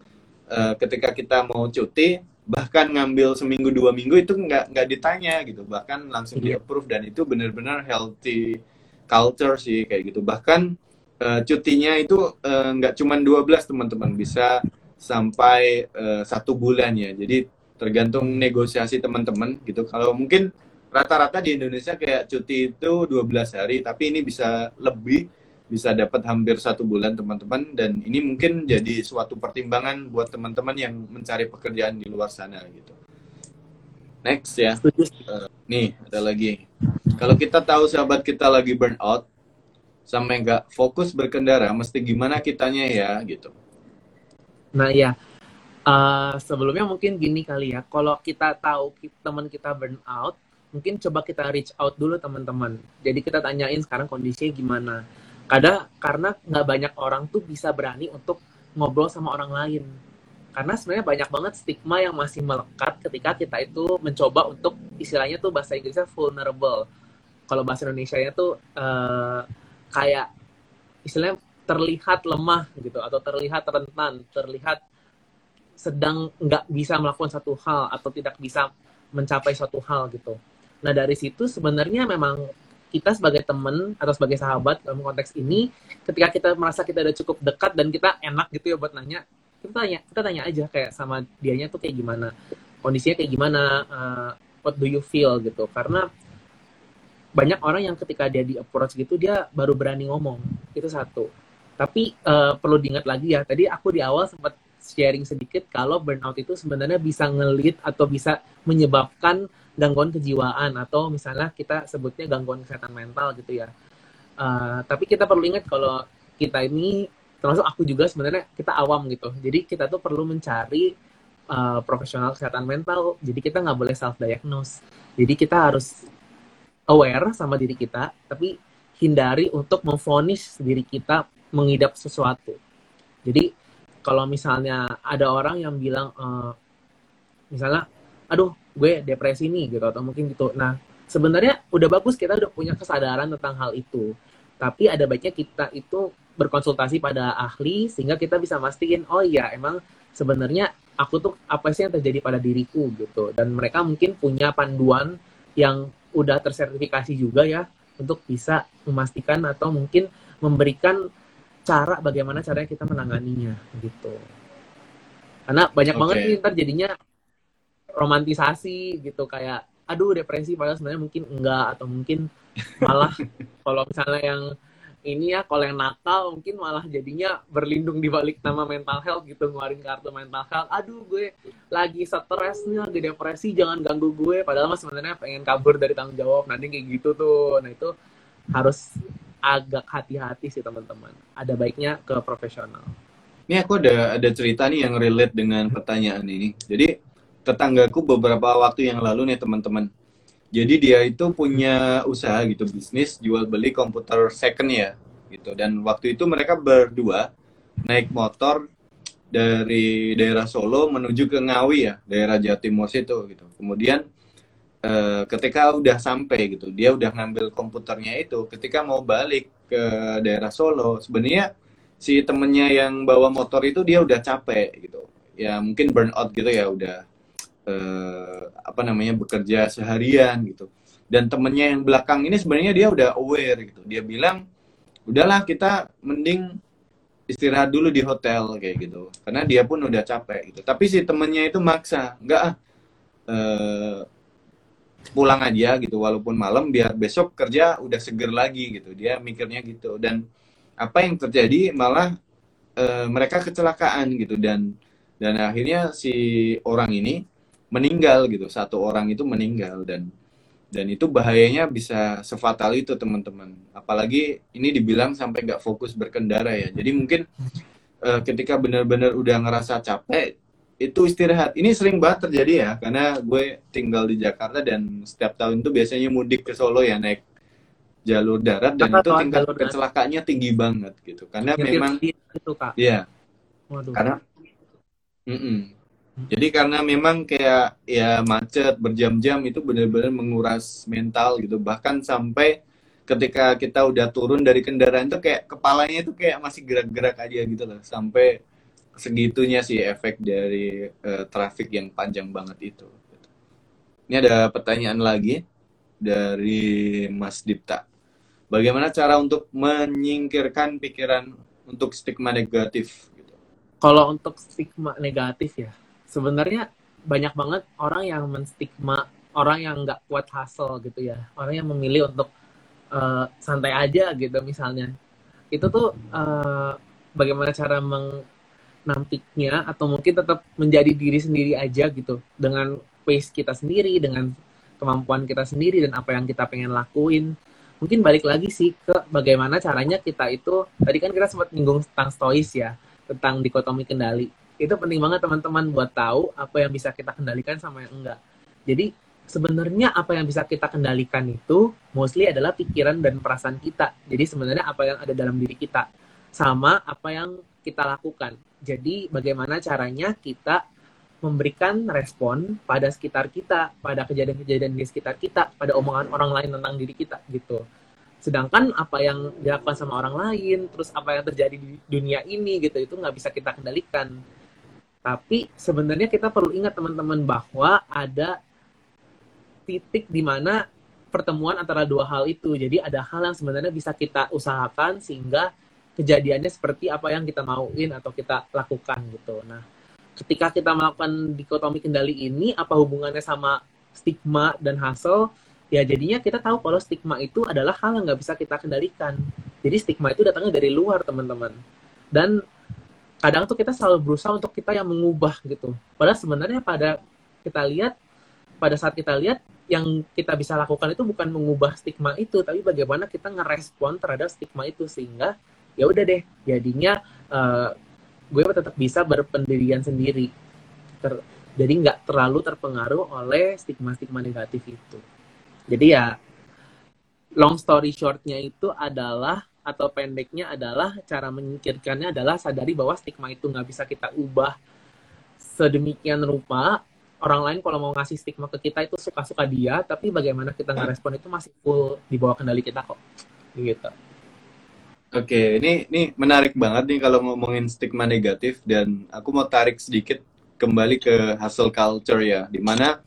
uh, ketika kita mau cuti bahkan ngambil seminggu dua minggu itu nggak nggak ditanya gitu. Bahkan langsung di approve dan itu benar-benar healthy culture sih kayak gitu. Bahkan uh, cutinya itu nggak uh, cuma 12 teman-teman. Bisa sampai satu uh, bulan ya. Jadi tergantung negosiasi teman-teman gitu. Kalau mungkin rata-rata di Indonesia kayak cuti itu 12 hari, tapi ini bisa lebih, bisa dapat hampir satu bulan teman-teman, dan ini mungkin jadi suatu pertimbangan buat teman-teman yang mencari pekerjaan di luar sana gitu. Next ya, uh, nih ada lagi. Kalau kita tahu sahabat kita lagi burnout, sampai nggak fokus berkendara, mesti gimana kitanya ya gitu. Nah ya, uh, sebelumnya mungkin gini kali ya, kalau kita tahu teman kita burnout, mungkin coba kita reach out dulu teman-teman. Jadi kita tanyain sekarang kondisinya gimana. Kadang karena nggak banyak orang tuh bisa berani untuk ngobrol sama orang lain. Karena sebenarnya banyak banget stigma yang masih melekat ketika kita itu mencoba untuk istilahnya tuh bahasa Inggrisnya vulnerable. Kalau bahasa Indonesia-nya tuh uh, kayak istilahnya terlihat lemah gitu atau terlihat rentan, terlihat sedang nggak bisa melakukan satu hal atau tidak bisa mencapai suatu hal gitu. Nah dari situ sebenarnya memang kita sebagai teman atau sebagai sahabat dalam konteks ini, ketika kita merasa kita udah cukup dekat dan kita enak gitu ya buat nanya, kita tanya, kita tanya aja kayak sama dianya tuh kayak gimana, kondisinya kayak gimana, uh, what do you feel gitu. Karena banyak orang yang ketika dia di approach gitu dia baru berani ngomong itu satu. Tapi uh, perlu diingat lagi ya, tadi aku di awal sempat sharing sedikit kalau burnout itu sebenarnya bisa ngelit atau bisa menyebabkan gangguan kejiwaan atau misalnya kita sebutnya gangguan kesehatan mental gitu ya. Uh, tapi kita perlu ingat kalau kita ini termasuk aku juga sebenarnya kita awam gitu. Jadi kita tuh perlu mencari uh, profesional kesehatan mental. Jadi kita nggak boleh self diagnose. Jadi kita harus aware sama diri kita, tapi hindari untuk memfonis diri kita mengidap sesuatu. Jadi kalau misalnya ada orang yang bilang, uh, misalnya, aduh gue depresi nih gitu atau mungkin gitu. Nah sebenarnya udah bagus kita udah punya kesadaran tentang hal itu. Tapi ada baiknya kita itu berkonsultasi pada ahli sehingga kita bisa mastiin oh iya emang sebenarnya aku tuh apa sih yang terjadi pada diriku gitu dan mereka mungkin punya panduan yang udah tersertifikasi juga ya untuk bisa memastikan atau mungkin memberikan cara bagaimana caranya kita menanganinya gitu karena banyak okay. banget nih ntar jadinya romantisasi gitu kayak aduh depresi padahal sebenarnya mungkin enggak atau mungkin malah kalau misalnya yang ini ya kalau yang nakal mungkin malah jadinya berlindung di balik nama mental health gitu ngeluarin kartu mental health. Aduh gue lagi stres nih lagi depresi jangan ganggu gue. Padahal mas sebenarnya pengen kabur dari tanggung jawab nanti kayak gitu tuh. Nah itu harus agak hati-hati sih teman-teman. Ada baiknya ke profesional. Ini aku ada ada cerita nih yang relate dengan pertanyaan ini. Jadi tetanggaku beberapa waktu yang lalu nih teman-teman. Jadi dia itu punya usaha gitu bisnis jual beli komputer second ya gitu dan waktu itu mereka berdua naik motor dari daerah Solo menuju ke Ngawi ya daerah Jawa Timur situ gitu. Kemudian eh, ketika udah sampai gitu dia udah ngambil komputernya itu ketika mau balik ke daerah Solo sebenarnya si temennya yang bawa motor itu dia udah capek gitu ya mungkin burnout gitu ya udah eh, apa namanya bekerja seharian gitu. Dan temennya yang belakang ini sebenarnya dia udah aware gitu. Dia bilang udahlah kita mending istirahat dulu di hotel kayak gitu. Karena dia pun udah capek gitu. Tapi si temennya itu maksa enggak ah eh, pulang aja gitu. Walaupun malam biar besok kerja udah seger lagi gitu. Dia mikirnya gitu. Dan apa yang terjadi malah e, mereka kecelakaan gitu. Dan dan akhirnya si orang ini meninggal gitu. Satu orang itu meninggal dan dan itu bahayanya bisa sefatal itu teman-teman. Apalagi ini dibilang sampai nggak fokus berkendara ya. Jadi mungkin uh, ketika benar-benar udah ngerasa capek itu istirahat. Ini sering banget terjadi ya karena gue tinggal di Jakarta dan setiap tahun itu biasanya mudik ke Solo ya naik jalur darat dan itu tingkat kecelakaannya tinggi banget gitu. Karena ya, memang itu kak. Ya karena mm -mm, jadi karena memang kayak ya macet berjam-jam itu benar-benar menguras mental gitu. Bahkan sampai ketika kita udah turun dari kendaraan itu kayak kepalanya itu kayak masih gerak-gerak aja gitu loh. Sampai segitunya sih efek dari uh, traffic yang panjang banget itu. Ini ada pertanyaan lagi dari Mas Dipta. Bagaimana cara untuk menyingkirkan pikiran untuk stigma negatif? Gitu? Kalau untuk stigma negatif ya, sebenarnya banyak banget orang yang menstigma orang yang nggak kuat hustle gitu ya. Orang yang memilih untuk uh, santai aja gitu misalnya. Itu tuh uh, bagaimana cara menampiknya atau mungkin tetap menjadi diri sendiri aja gitu. Dengan pace kita sendiri dengan kemampuan kita sendiri dan apa yang kita pengen lakuin. Mungkin balik lagi sih ke bagaimana caranya kita itu tadi kan kita sempat nyinggung tentang stois ya tentang dikotomi kendali itu penting banget teman-teman buat tahu apa yang bisa kita kendalikan sama yang enggak. Jadi sebenarnya apa yang bisa kita kendalikan itu mostly adalah pikiran dan perasaan kita. Jadi sebenarnya apa yang ada dalam diri kita sama apa yang kita lakukan. Jadi bagaimana caranya kita memberikan respon pada sekitar kita, pada kejadian-kejadian di sekitar kita, pada omongan orang lain tentang diri kita gitu. Sedangkan apa yang dilakukan sama orang lain, terus apa yang terjadi di dunia ini gitu, itu nggak bisa kita kendalikan tapi sebenarnya kita perlu ingat teman-teman bahwa ada titik di mana pertemuan antara dua hal itu. Jadi ada hal yang sebenarnya bisa kita usahakan sehingga kejadiannya seperti apa yang kita mauin atau kita lakukan gitu. Nah, ketika kita melakukan dikotomi kendali ini, apa hubungannya sama stigma dan hasil? Ya jadinya kita tahu kalau stigma itu adalah hal yang nggak bisa kita kendalikan. Jadi stigma itu datangnya dari luar teman-teman. Dan kadang tuh kita selalu berusaha untuk kita yang mengubah gitu. Padahal sebenarnya pada kita lihat pada saat kita lihat yang kita bisa lakukan itu bukan mengubah stigma itu, tapi bagaimana kita ngerespon terhadap stigma itu sehingga ya udah deh jadinya uh, gue tetap bisa berpendirian sendiri. Ter, jadi nggak terlalu terpengaruh oleh stigma-stigma negatif itu. Jadi ya long story shortnya itu adalah atau pendeknya adalah cara menyingkirkannya adalah sadari bahwa stigma itu nggak bisa kita ubah sedemikian rupa. Orang lain kalau mau ngasih stigma ke kita itu suka-suka dia tapi bagaimana kita ngerespon itu masih full di bawah kendali kita kok. Gitu. Oke ini ini menarik banget nih kalau ngomongin stigma negatif dan aku mau tarik sedikit kembali ke hustle culture ya di mana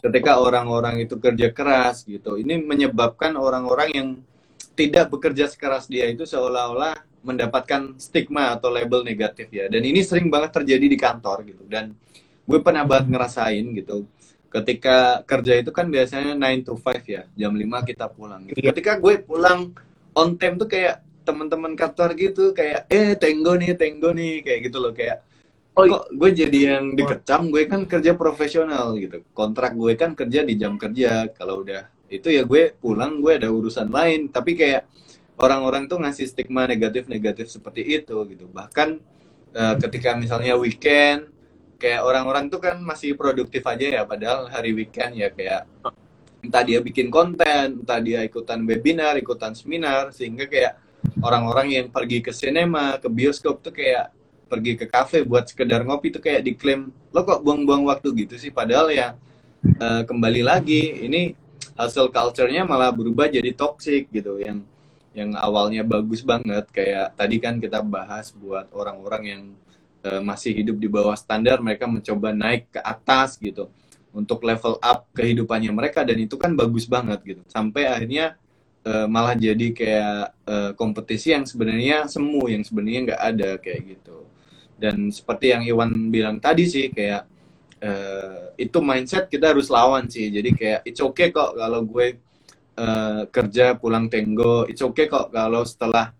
ketika orang-orang itu kerja keras gitu ini menyebabkan orang-orang yang tidak bekerja sekeras dia itu seolah-olah mendapatkan stigma atau label negatif ya. Dan ini sering banget terjadi di kantor gitu. Dan gue pernah banget ngerasain gitu. Ketika kerja itu kan biasanya 9 to 5 ya, jam 5 kita pulang gitu. Iya. Ketika gue pulang on time tuh kayak teman-teman kantor gitu kayak eh tenggo nih, tenggo nih kayak gitu loh kayak Oh, kok gue jadi yang dikecam, gue kan kerja profesional gitu. Kontrak gue kan kerja di jam kerja. Kalau udah itu ya gue pulang gue ada urusan lain. Tapi kayak orang-orang tuh ngasih stigma negatif-negatif seperti itu gitu. Bahkan uh, ketika misalnya weekend kayak orang-orang tuh kan masih produktif aja ya. Padahal hari weekend ya kayak entah dia bikin konten entah dia ikutan webinar ikutan seminar. Sehingga kayak orang-orang yang pergi ke sinema ke bioskop tuh kayak pergi ke kafe buat sekedar ngopi tuh kayak diklaim lo kok buang-buang waktu gitu sih? Padahal ya uh, kembali lagi ini hustle culture-nya malah berubah jadi toxic gitu. Yang yang awalnya bagus banget kayak tadi kan kita bahas buat orang-orang yang uh, masih hidup di bawah standar mereka mencoba naik ke atas gitu. Untuk level up kehidupannya mereka dan itu kan bagus banget gitu. Sampai akhirnya uh, malah jadi kayak uh, kompetisi yang sebenarnya semu yang sebenarnya nggak ada kayak gitu. Dan seperti yang Iwan bilang tadi sih kayak uh, itu mindset kita harus lawan sih. Jadi kayak it's okay kok kalau gue uh, kerja pulang tenggo. It's okay kok kalau setelah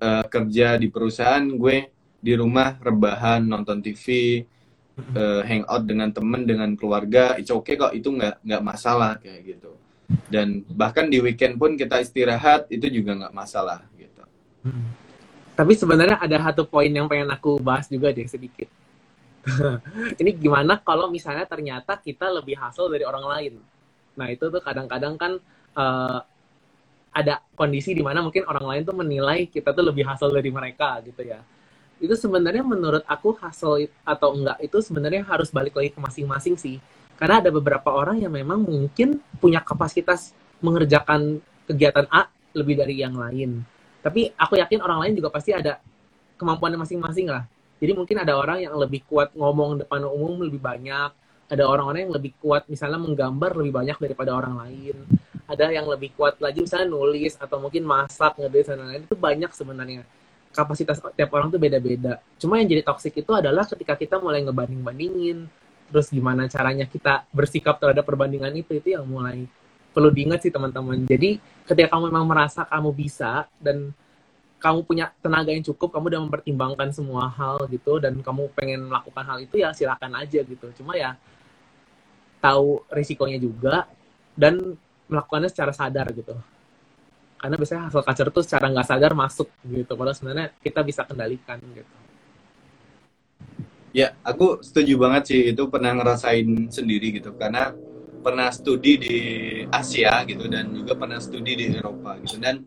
uh, kerja di perusahaan gue di rumah rebahan nonton TV uh, hangout dengan temen dengan keluarga. It's okay kok itu nggak nggak masalah kayak gitu. Dan bahkan di weekend pun kita istirahat itu juga nggak masalah gitu. Hmm. Tapi sebenarnya ada satu poin yang pengen aku bahas juga deh sedikit ini gimana kalau misalnya ternyata kita lebih hasil dari orang lain? Nah itu tuh kadang-kadang kan uh, ada kondisi di mana mungkin orang lain tuh menilai kita tuh lebih hasil dari mereka gitu ya. Itu sebenarnya menurut aku hasil atau enggak itu sebenarnya harus balik lagi ke masing-masing sih. Karena ada beberapa orang yang memang mungkin punya kapasitas mengerjakan kegiatan A lebih dari yang lain. Tapi aku yakin orang lain juga pasti ada kemampuannya masing-masing lah jadi mungkin ada orang yang lebih kuat ngomong depan umum lebih banyak, ada orang-orang yang lebih kuat misalnya menggambar lebih banyak daripada orang lain. Ada yang lebih kuat lagi misalnya nulis atau mungkin masak, ngedesain dan lain-lain itu banyak sebenarnya. Kapasitas tiap orang tuh beda-beda. Cuma yang jadi toxic itu adalah ketika kita mulai ngebanding-bandingin, terus gimana caranya kita bersikap terhadap perbandingan itu itu yang mulai perlu diingat sih teman-teman. Jadi ketika kamu memang merasa kamu bisa dan kamu punya tenaga yang cukup, kamu udah mempertimbangkan semua hal gitu, dan kamu pengen melakukan hal itu ya silakan aja gitu. Cuma ya tahu risikonya juga dan melakukannya secara sadar gitu. Karena biasanya hasil culture tuh secara nggak sadar masuk gitu, padahal sebenarnya kita bisa kendalikan gitu. Ya, aku setuju banget sih itu pernah ngerasain sendiri gitu karena pernah studi di Asia gitu dan juga pernah studi di Eropa gitu dan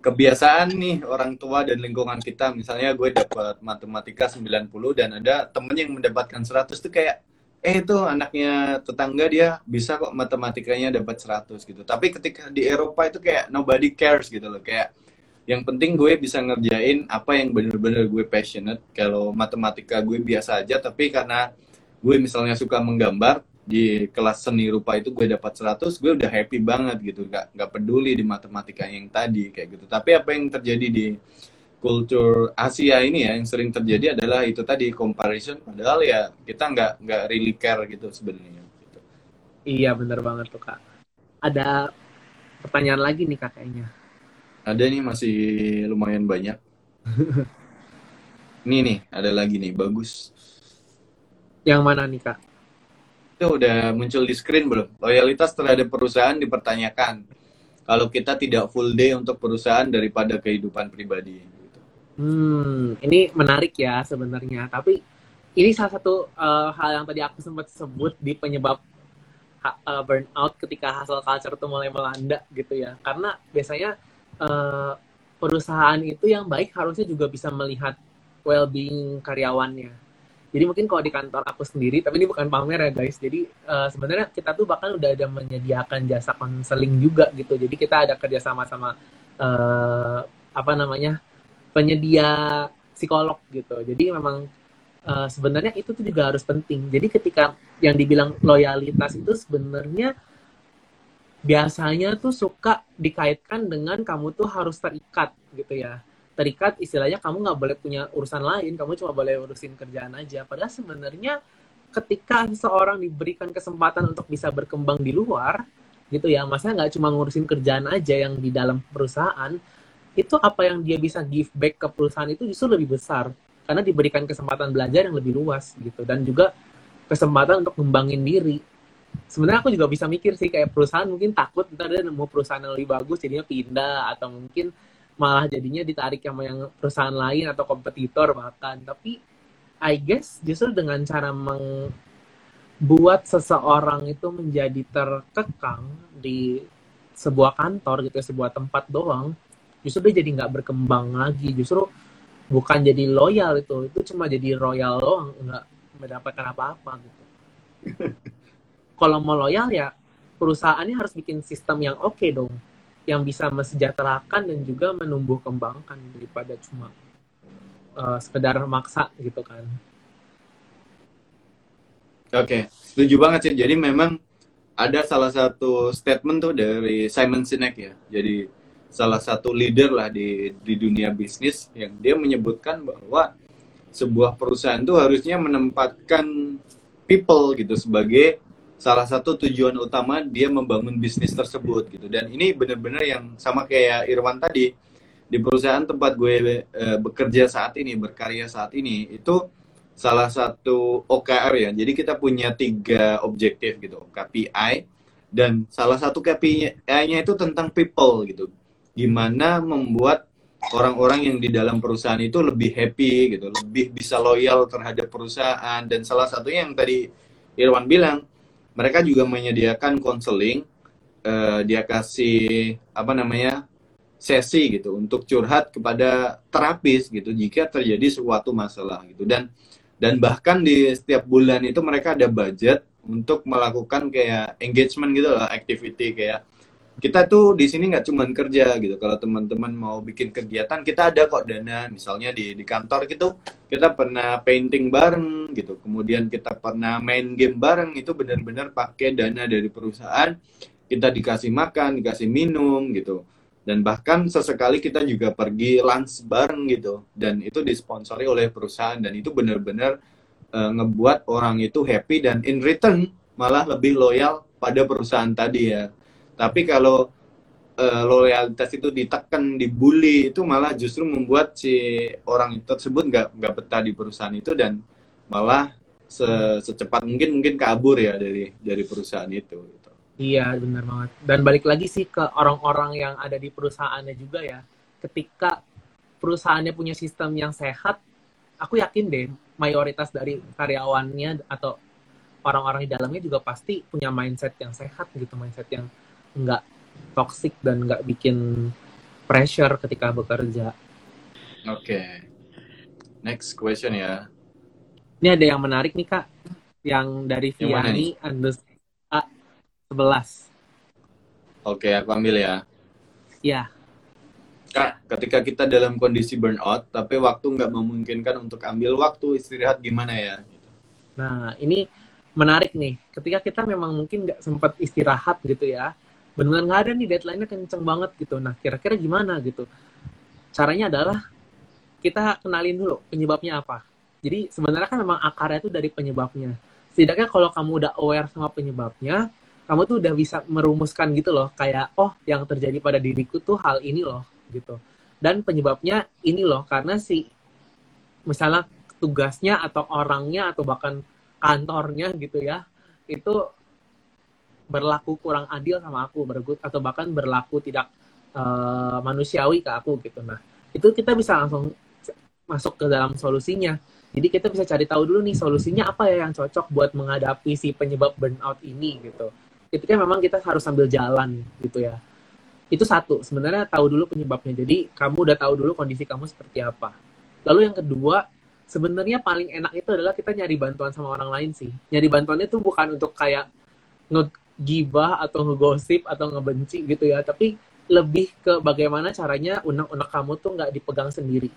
kebiasaan nih orang tua dan lingkungan kita. Misalnya gue dapat matematika 90 dan ada temen yang mendapatkan 100 tuh kayak eh itu anaknya tetangga dia bisa kok matematikanya dapat 100 gitu. Tapi ketika di Eropa itu kayak nobody cares gitu loh. Kayak yang penting gue bisa ngerjain apa yang bener-bener gue passionate. Kalau matematika gue biasa aja tapi karena gue misalnya suka menggambar di kelas seni rupa itu gue dapat 100 gue udah happy banget gitu nggak nggak peduli di matematika yang tadi kayak gitu tapi apa yang terjadi di kultur Asia ini ya yang sering terjadi adalah itu tadi comparison padahal ya kita nggak nggak really care gitu sebenarnya gitu. iya bener banget tuh kak ada pertanyaan lagi nih kak kayaknya ada nih masih lumayan banyak Ini nih, ada lagi nih, bagus. Yang mana nih, Kak? Itu udah muncul di screen belum? Loyalitas terhadap perusahaan dipertanyakan. Kalau kita tidak full day untuk perusahaan daripada kehidupan pribadi. Hmm, ini menarik ya sebenarnya. Tapi ini salah satu uh, hal yang tadi aku sempat sebut di penyebab uh, burnout ketika hustle culture itu mulai melanda gitu ya. Karena biasanya uh, perusahaan itu yang baik harusnya juga bisa melihat well-being karyawannya. Jadi mungkin kalau di kantor aku sendiri, tapi ini bukan pamer ya guys. Jadi uh, sebenarnya kita tuh bahkan udah ada menyediakan jasa konseling juga gitu. Jadi kita ada kerjasama sama uh, apa namanya penyedia psikolog gitu. Jadi memang uh, sebenarnya itu tuh juga harus penting. Jadi ketika yang dibilang loyalitas itu sebenarnya biasanya tuh suka dikaitkan dengan kamu tuh harus terikat gitu ya terikat istilahnya kamu nggak boleh punya urusan lain kamu cuma boleh urusin kerjaan aja. Padahal sebenarnya ketika seseorang diberikan kesempatan untuk bisa berkembang di luar gitu ya masa nggak cuma ngurusin kerjaan aja yang di dalam perusahaan itu apa yang dia bisa give back ke perusahaan itu justru lebih besar. Karena diberikan kesempatan belajar yang lebih luas gitu. Dan juga kesempatan untuk ngembangin diri. Sebenarnya aku juga bisa mikir sih kayak perusahaan mungkin takut ntar dia nemu perusahaan yang lebih bagus jadinya pindah atau mungkin malah jadinya ditarik sama yang perusahaan lain atau kompetitor bahkan. Tapi I guess justru dengan cara membuat seseorang itu menjadi terkekang di sebuah kantor gitu sebuah tempat doang justru dia jadi nggak berkembang lagi. Justru bukan jadi loyal itu itu cuma jadi royal doang nggak mendapatkan apa-apa gitu. Kalau mau loyal ya perusahaannya harus bikin sistem yang oke okay dong yang bisa mesejahterakan dan juga menumbuh kembangkan daripada cuma uh, sekedar maksa gitu kan. Oke, okay. setuju banget sih. Jadi memang ada salah satu statement tuh dari Simon Sinek ya. Jadi salah satu leader lah di di dunia bisnis yang dia menyebutkan bahwa sebuah perusahaan itu harusnya menempatkan people gitu sebagai salah satu tujuan utama dia membangun bisnis tersebut gitu. Dan ini benar-benar yang sama kayak Irwan tadi di perusahaan tempat gue e, bekerja saat ini berkarya saat ini itu salah satu OKR ya. Jadi kita punya tiga objektif gitu KPI dan salah satu KPI-nya itu tentang people gitu. Gimana membuat orang-orang yang di dalam perusahaan itu lebih happy gitu. Lebih bisa loyal terhadap perusahaan. Dan salah satunya yang tadi Irwan bilang mereka juga menyediakan konseling uh, dia kasih apa namanya sesi gitu untuk curhat kepada terapis gitu jika terjadi suatu masalah gitu. Dan dan bahkan di setiap bulan itu mereka ada budget untuk melakukan kayak engagement gitu lah activity kayak kita tuh di sini nggak cuma kerja gitu. Kalau teman-teman mau bikin kegiatan, kita ada kok dana. Misalnya di di kantor gitu, kita pernah painting bareng gitu. Kemudian kita pernah main game bareng. Itu benar-benar pakai dana dari perusahaan. Kita dikasih makan, dikasih minum gitu. Dan bahkan sesekali kita juga pergi lunch bareng gitu. Dan itu disponsori oleh perusahaan. Dan itu benar-benar uh, ngebuat orang itu happy dan in return malah lebih loyal pada perusahaan tadi ya tapi kalau uh, loyalitas itu ditekan, dibully itu malah justru membuat si orang tersebut nggak nggak betah di perusahaan itu dan malah se secepat mungkin mungkin kabur ya dari dari perusahaan itu. Gitu. Iya benar banget. Dan balik lagi sih ke orang-orang yang ada di perusahaannya juga ya. Ketika perusahaannya punya sistem yang sehat, aku yakin deh mayoritas dari karyawannya atau orang-orang di dalamnya juga pasti punya mindset yang sehat gitu, mindset yang nggak toxic dan nggak bikin pressure ketika bekerja. Oke. Okay. Next question ya. Ini ada yang menarik nih kak, yang dari Viani Andes A 11. Oke, okay, aku ambil ya. Ya. Kak, ketika kita dalam kondisi burnout, tapi waktu nggak memungkinkan untuk ambil waktu istirahat gimana ya? Nah, ini menarik nih. Ketika kita memang mungkin nggak sempat istirahat gitu ya, benar nggak ada nih deadline-nya kenceng banget gitu. Nah, kira-kira gimana gitu? Caranya adalah kita kenalin dulu penyebabnya apa. Jadi sebenarnya kan memang akarnya itu dari penyebabnya. Setidaknya kalau kamu udah aware sama penyebabnya, kamu tuh udah bisa merumuskan gitu loh, kayak oh yang terjadi pada diriku tuh hal ini loh gitu. Dan penyebabnya ini loh karena si misalnya tugasnya atau orangnya atau bahkan kantornya gitu ya itu berlaku kurang adil sama aku bergut atau bahkan berlaku tidak uh, manusiawi ke aku gitu. Nah itu kita bisa langsung masuk ke dalam solusinya. Jadi kita bisa cari tahu dulu nih solusinya apa ya yang cocok buat menghadapi si penyebab burnout ini gitu. Ketika memang kita harus sambil jalan gitu ya. Itu satu sebenarnya tahu dulu penyebabnya. Jadi kamu udah tahu dulu kondisi kamu seperti apa. Lalu yang kedua sebenarnya paling enak itu adalah kita nyari bantuan sama orang lain sih. Nyari bantuannya itu bukan untuk kayak ngegibah atau ngegosip atau ngebenci gitu ya, tapi lebih ke bagaimana caranya unek-unek kamu tuh nggak dipegang sendiri.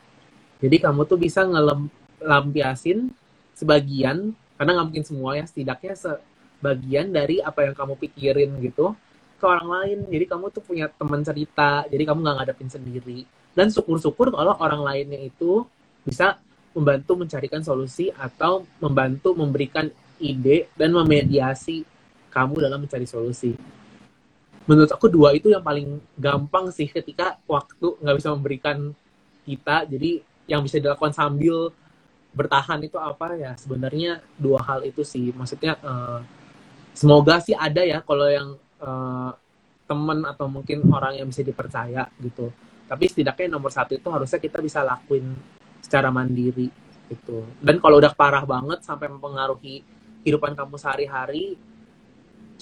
Jadi kamu tuh bisa ngelampiasin sebagian, karena nggak mungkin semua ya, setidaknya sebagian dari apa yang kamu pikirin gitu ke orang lain. Jadi kamu tuh punya teman cerita, jadi kamu nggak ngadepin sendiri. Dan syukur-syukur kalau orang lainnya itu bisa membantu mencarikan solusi atau membantu memberikan ide dan memediasi kamu dalam mencari solusi. Menurut aku dua itu yang paling gampang sih ketika waktu nggak bisa memberikan kita, jadi yang bisa dilakukan sambil bertahan itu apa ya sebenarnya dua hal itu sih maksudnya uh, semoga sih ada ya kalau yang uh, teman atau mungkin orang yang bisa dipercaya gitu tapi setidaknya nomor satu itu harusnya kita bisa lakuin secara mandiri gitu. Dan kalau udah parah banget sampai mempengaruhi kehidupan kamu sehari-hari,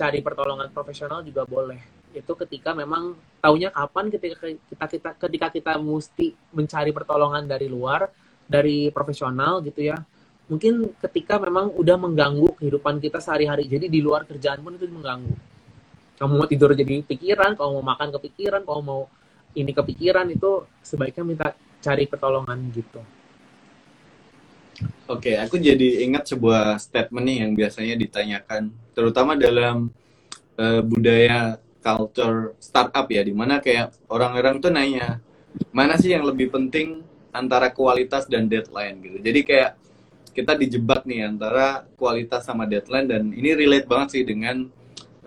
cari pertolongan profesional juga boleh. Itu ketika memang taunya kapan ketika kita kita ketika kita mesti mencari pertolongan dari luar, dari profesional gitu ya. Mungkin ketika memang udah mengganggu kehidupan kita sehari-hari. Jadi di luar kerjaan pun itu mengganggu. Kamu mau tidur jadi pikiran, kamu mau makan kepikiran, kamu mau ini kepikiran itu sebaiknya minta cari pertolongan gitu. Oke, aku jadi ingat sebuah statement nih yang biasanya ditanyakan, terutama dalam uh, budaya culture startup ya, di mana kayak orang-orang tuh nanya, mana sih yang lebih penting antara kualitas dan deadline gitu. Jadi kayak kita dijebak nih antara kualitas sama deadline dan ini relate banget sih dengan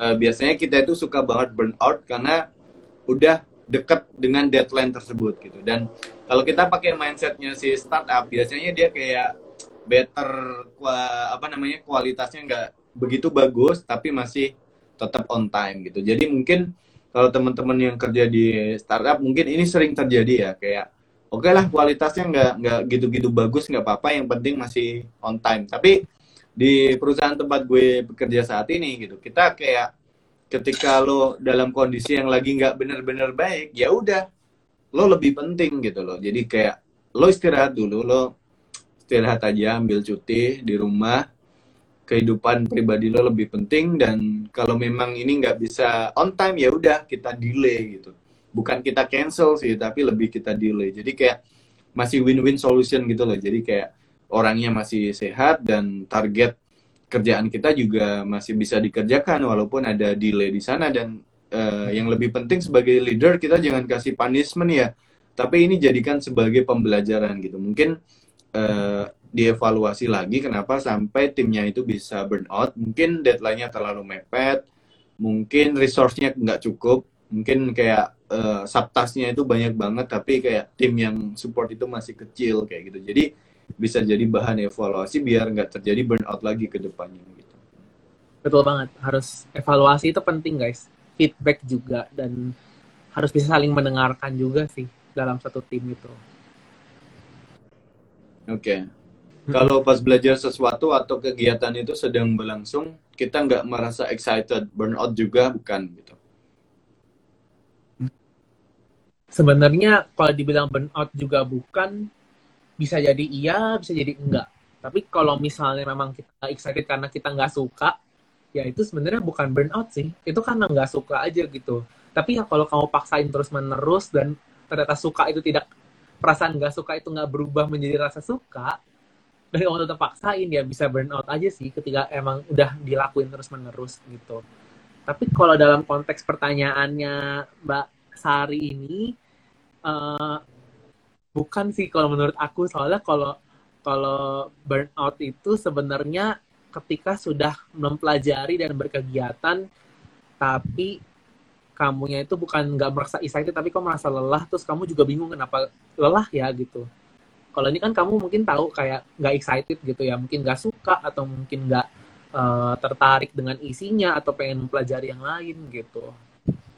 uh, biasanya kita itu suka banget burnout karena udah dekat dengan deadline tersebut gitu dan kalau kita pakai mindsetnya si startup biasanya dia kayak better apa namanya kualitasnya nggak begitu bagus tapi masih tetap on time gitu. Jadi mungkin kalau teman-teman yang kerja di startup mungkin ini sering terjadi ya kayak oke okay lah kualitasnya nggak nggak gitu-gitu bagus nggak apa-apa yang penting masih on time. Tapi di perusahaan tempat gue bekerja saat ini gitu kita kayak ketika lo dalam kondisi yang lagi nggak bener-bener baik ya udah lo lebih penting gitu loh. Jadi kayak lo istirahat dulu lo istirahat aja ambil cuti di rumah. Kehidupan pribadi lo lebih penting dan kalau memang ini nggak bisa on time ya udah kita delay gitu. Bukan kita cancel sih tapi lebih kita delay. Jadi kayak masih win-win solution gitu loh. Jadi kayak orangnya masih sehat dan target kerjaan kita juga masih bisa dikerjakan walaupun ada delay di sana. Dan uh, yang lebih penting sebagai leader kita jangan kasih punishment ya. Tapi ini jadikan sebagai pembelajaran gitu. Mungkin uh, dievaluasi lagi kenapa sampai timnya itu bisa burn out mungkin deadline-nya terlalu mepet mungkin resource-nya nggak cukup mungkin kayak uh, subtasnya itu banyak banget tapi kayak tim yang support itu masih kecil kayak gitu jadi bisa jadi bahan evaluasi biar nggak terjadi burnout lagi ke depannya gitu. Betul banget, harus evaluasi itu penting guys. Feedback juga dan harus bisa saling mendengarkan juga sih dalam satu tim itu. Oke. Okay. Kalau pas belajar sesuatu atau kegiatan itu sedang berlangsung, kita nggak merasa excited, burnout juga bukan gitu. Sebenarnya kalau dibilang burnout juga bukan, bisa jadi iya bisa jadi enggak tapi kalau misalnya memang kita excited karena kita nggak suka ya itu sebenarnya bukan burnout sih itu karena nggak suka aja gitu tapi ya kalau kamu paksain terus menerus dan ternyata suka itu tidak perasaan nggak suka itu nggak berubah menjadi rasa suka dan kamu tetap paksain ya bisa burnout aja sih ketika emang udah dilakuin terus menerus gitu. Tapi kalau dalam konteks pertanyaannya Mbak Sari ini uh, bukan sih kalau menurut aku. Soalnya kalau kalau burnout itu sebenarnya ketika sudah mempelajari dan berkegiatan tapi kamunya itu bukan nggak merasa excited tapi kok merasa lelah terus kamu juga bingung kenapa lelah ya gitu. Kalau ini kan kamu mungkin tahu kayak nggak excited gitu ya mungkin nggak suka atau mungkin nggak uh, tertarik dengan isinya atau pengen mempelajari yang lain gitu.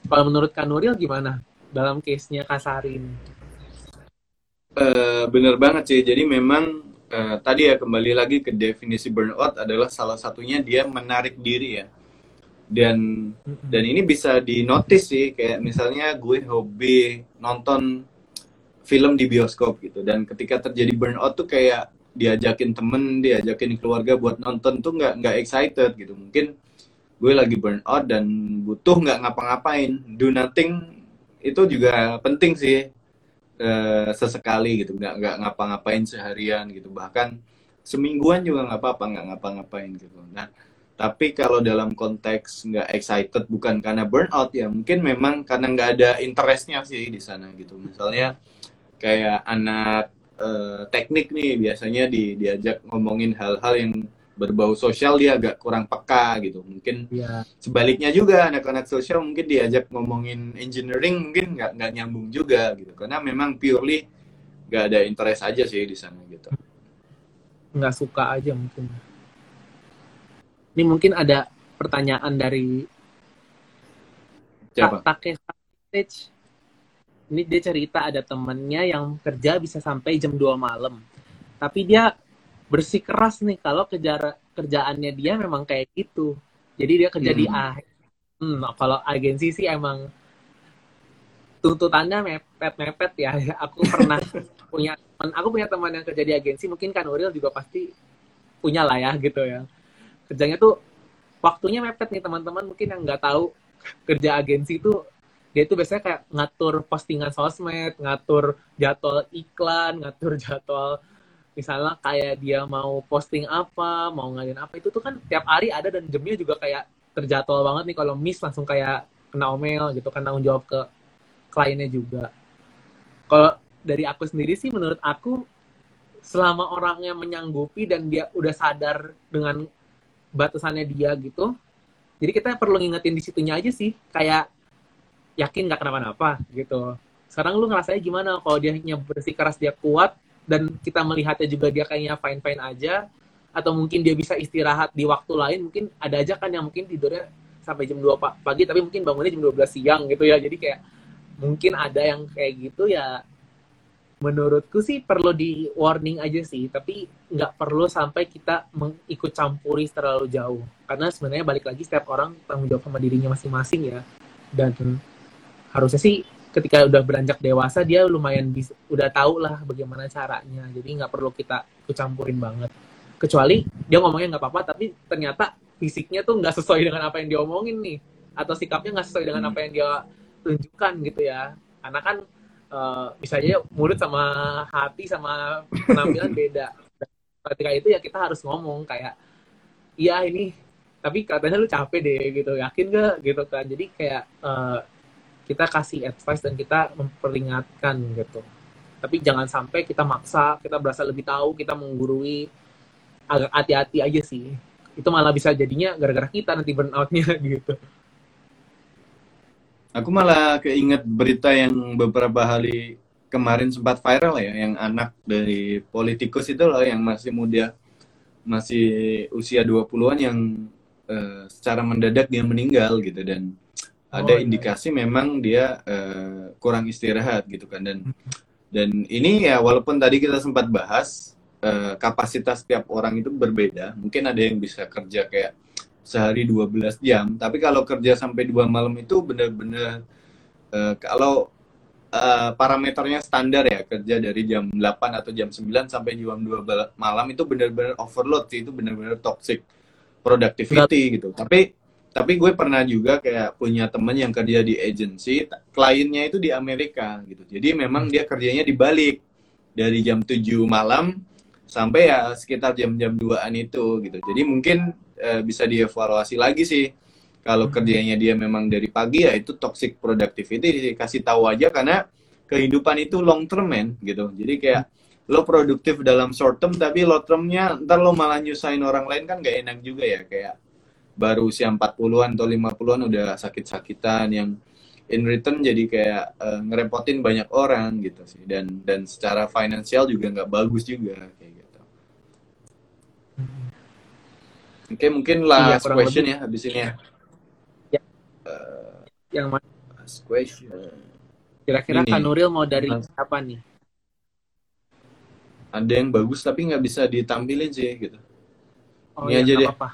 Kalau menurut Kanuril gimana dalam case-nya Kasarin uh, bener banget sih. Jadi memang uh, tadi ya kembali lagi ke definisi burnout adalah salah satunya dia menarik diri ya dan dan ini bisa dinotis sih kayak misalnya gue hobi nonton film di bioskop gitu. Dan ketika terjadi burnout tuh kayak diajakin temen diajakin keluarga buat nonton tuh nggak nggak excited gitu. Mungkin gue lagi burnout dan butuh nggak ngapa-ngapain. Do nothing itu juga penting sih uh, sesekali gitu. Nggak nggak ngapa-ngapain seharian gitu. Bahkan semingguan juga nggak apa-apa nggak ngapa-ngapain gitu. Nah tapi kalau dalam konteks nggak excited bukan karena burnout ya mungkin memang karena nggak ada interestnya sih di sana gitu. Misalnya kayak anak uh, teknik nih biasanya di, diajak ngomongin hal-hal yang berbau sosial dia agak kurang peka gitu. Mungkin ya. sebaliknya juga anak-anak sosial mungkin diajak ngomongin engineering mungkin nggak nggak nyambung juga gitu. Karena memang purely nggak ada interest aja sih di sana gitu. Nggak suka aja mungkin ini mungkin ada pertanyaan dari Siapa? Takesa Stage ini dia cerita ada temennya yang kerja bisa sampai jam 2 malam. Tapi dia bersih keras nih kalau kejar kerjaannya dia memang kayak gitu. Jadi dia kerja hmm. di akhir hmm, kalau agensi sih emang tuntutannya mepet mepet ya. Aku pernah punya aku punya teman yang kerja di agensi mungkin kan Uril juga pasti punya lah ya gitu ya kerjanya tuh waktunya mepet nih teman-teman mungkin yang nggak tahu kerja agensi itu dia itu biasanya kayak ngatur postingan sosmed, ngatur jadwal iklan, ngatur jadwal misalnya kayak dia mau posting apa, mau ngadain apa itu tuh kan tiap hari ada dan jamnya juga kayak terjadwal banget nih kalau miss langsung kayak kena omel gitu kan tanggung jawab ke kliennya juga. Kalau dari aku sendiri sih menurut aku selama orangnya menyanggupi dan dia udah sadar dengan batasannya dia gitu, jadi kita perlu ngingetin di situnya aja sih kayak yakin nggak kenapa-napa gitu. Sekarang lu ngerasanya gimana kalau dia hanya bersih keras dia kuat dan kita melihatnya juga dia kayaknya fine fine aja? Atau mungkin dia bisa istirahat di waktu lain? Mungkin ada aja kan yang mungkin tidurnya sampai jam 2 pagi tapi mungkin bangunnya jam 12 siang gitu ya. Jadi kayak mungkin ada yang kayak gitu ya menurutku sih perlu di warning aja sih tapi nggak perlu sampai kita mengikut campuri terlalu jauh. Karena sebenarnya balik lagi setiap orang tanggung jawab sama dirinya masing-masing ya. Dan harusnya sih ketika udah beranjak dewasa dia lumayan bisa udah tahu lah bagaimana caranya. Jadi nggak perlu kita kecampurin banget. Kecuali dia ngomongnya nggak apa-apa tapi ternyata fisiknya tuh nggak sesuai dengan apa yang dia omongin nih. Atau sikapnya nggak sesuai dengan apa yang dia tunjukkan gitu ya. Karena kan uh, bisa aja mulut sama hati sama penampilan beda. Ketika itu ya kita harus ngomong kayak iya ini tapi katanya lu capek deh gitu. Yakin gak gitu kan. Jadi kayak uh, kita kasih advice dan kita memperingatkan gitu. Tapi jangan sampai kita maksa kita berasa lebih tahu kita menggurui. Agak hati-hati aja sih. Itu malah bisa jadinya gara-gara kita nanti burnoutnya gitu aku malah keinget berita yang beberapa hari kemarin sempat viral ya yang anak dari politikus itu loh yang masih muda masih usia 20-an yang uh, secara mendadak dia meninggal gitu. Dan ada oh, iya. indikasi memang dia uh, kurang istirahat gitu kan. Dan dan ini ya walaupun tadi kita sempat bahas uh, kapasitas tiap orang itu berbeda mungkin ada yang bisa kerja kayak sehari 12 jam. Tapi kalau kerja sampai dua malam itu benar-benar uh, kalau uh, parameternya standar ya kerja dari jam 8 atau jam 9 sampai jam 2 malam itu benar-benar overload sih itu benar-benar toxic productivity gitu. Tapi tapi gue pernah juga kayak punya temen yang kerja di agency kliennya itu di Amerika gitu. Jadi memang dia kerjanya dibalik dari jam 7 malam sampai ya sekitar jam-jam 2an itu gitu. Jadi mungkin e, bisa dievaluasi lagi sih. Kalau kerjanya dia memang dari pagi ya itu toxic productivity dikasih tahu aja karena kehidupan itu long term man gitu. Jadi kayak lo produktif dalam short term tapi long termnya ntar lo malah nyusahin orang lain kan gak enak juga ya. Kayak baru usia 40-an atau 50-an udah sakit-sakitan yang in return jadi kayak uh, ngerepotin banyak orang gitu sih. Dan dan secara finansial juga nggak bagus juga. kayak. Oke okay, mungkin last iya, question lebih. ya habis ini ya. ya. Uh, yang mana? Last question. Kira-kira Kanuril mau dari Mas. apa nih? Ada yang bagus tapi nggak bisa ditampilin sih gitu. Oh, ini ya, aja deh. Apa -apa.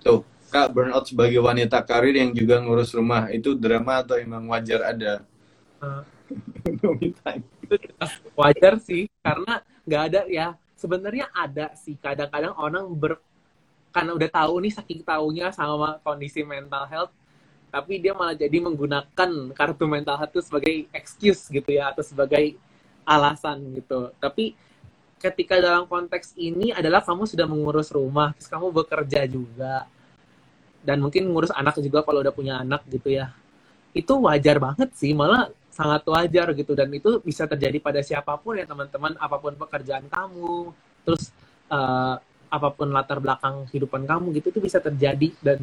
Tuh, Kak, burnout sebagai wanita karir yang juga ngurus rumah, itu drama atau emang wajar ada? Uh, wajar sih, karena nggak ada ya. Sebenarnya ada sih, kadang-kadang orang ber karena udah tahu nih saking tahunya sama kondisi mental health, tapi dia malah jadi menggunakan kartu mental health itu sebagai excuse gitu ya, atau sebagai alasan gitu. Tapi ketika dalam konteks ini adalah kamu sudah mengurus rumah, terus kamu bekerja juga, dan mungkin ngurus anak juga kalau udah punya anak gitu ya itu wajar banget sih malah sangat wajar gitu. Dan itu bisa terjadi pada siapa pun ya teman-teman. Apa pun pekerjaan kamu terus uh, apa pun latar belakang kehidupan kamu gitu itu bisa terjadi. Dan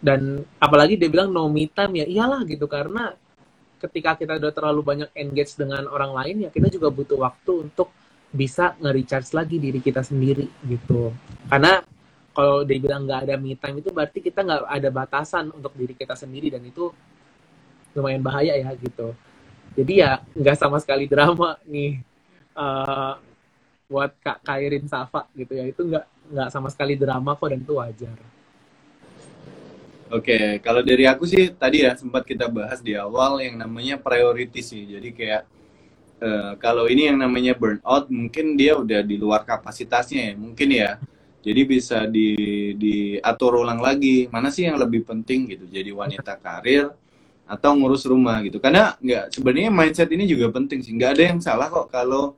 dan apalagi dia bilang no me time ya. Iyalah gitu karena ketika kita udah terlalu banyak engage dengan orang lain ya kita juga butuh waktu untuk bisa nge-recharge lagi diri kita sendiri gitu. Karena kalau dia bilang nggak ada me time itu berarti kita nggak ada batasan untuk diri kita sendiri. Dan itu lumayan bahaya ya gitu. Jadi ya nggak sama sekali drama nih uh, buat kak Kairin Safa gitu ya. Itu nggak nggak sama sekali drama kok dan itu wajar. Oke, kalau dari aku sih tadi ya sempat kita bahas di awal yang namanya priority sih. Jadi kayak uh, kalau ini yang namanya burnout mungkin dia udah di luar kapasitasnya ya. Mungkin ya jadi bisa di diatur ulang lagi. Mana sih yang lebih penting gitu? Jadi wanita karir atau ngurus rumah gitu. Karena nggak sebenarnya mindset ini juga penting sih. Nggak ada yang salah kok kalau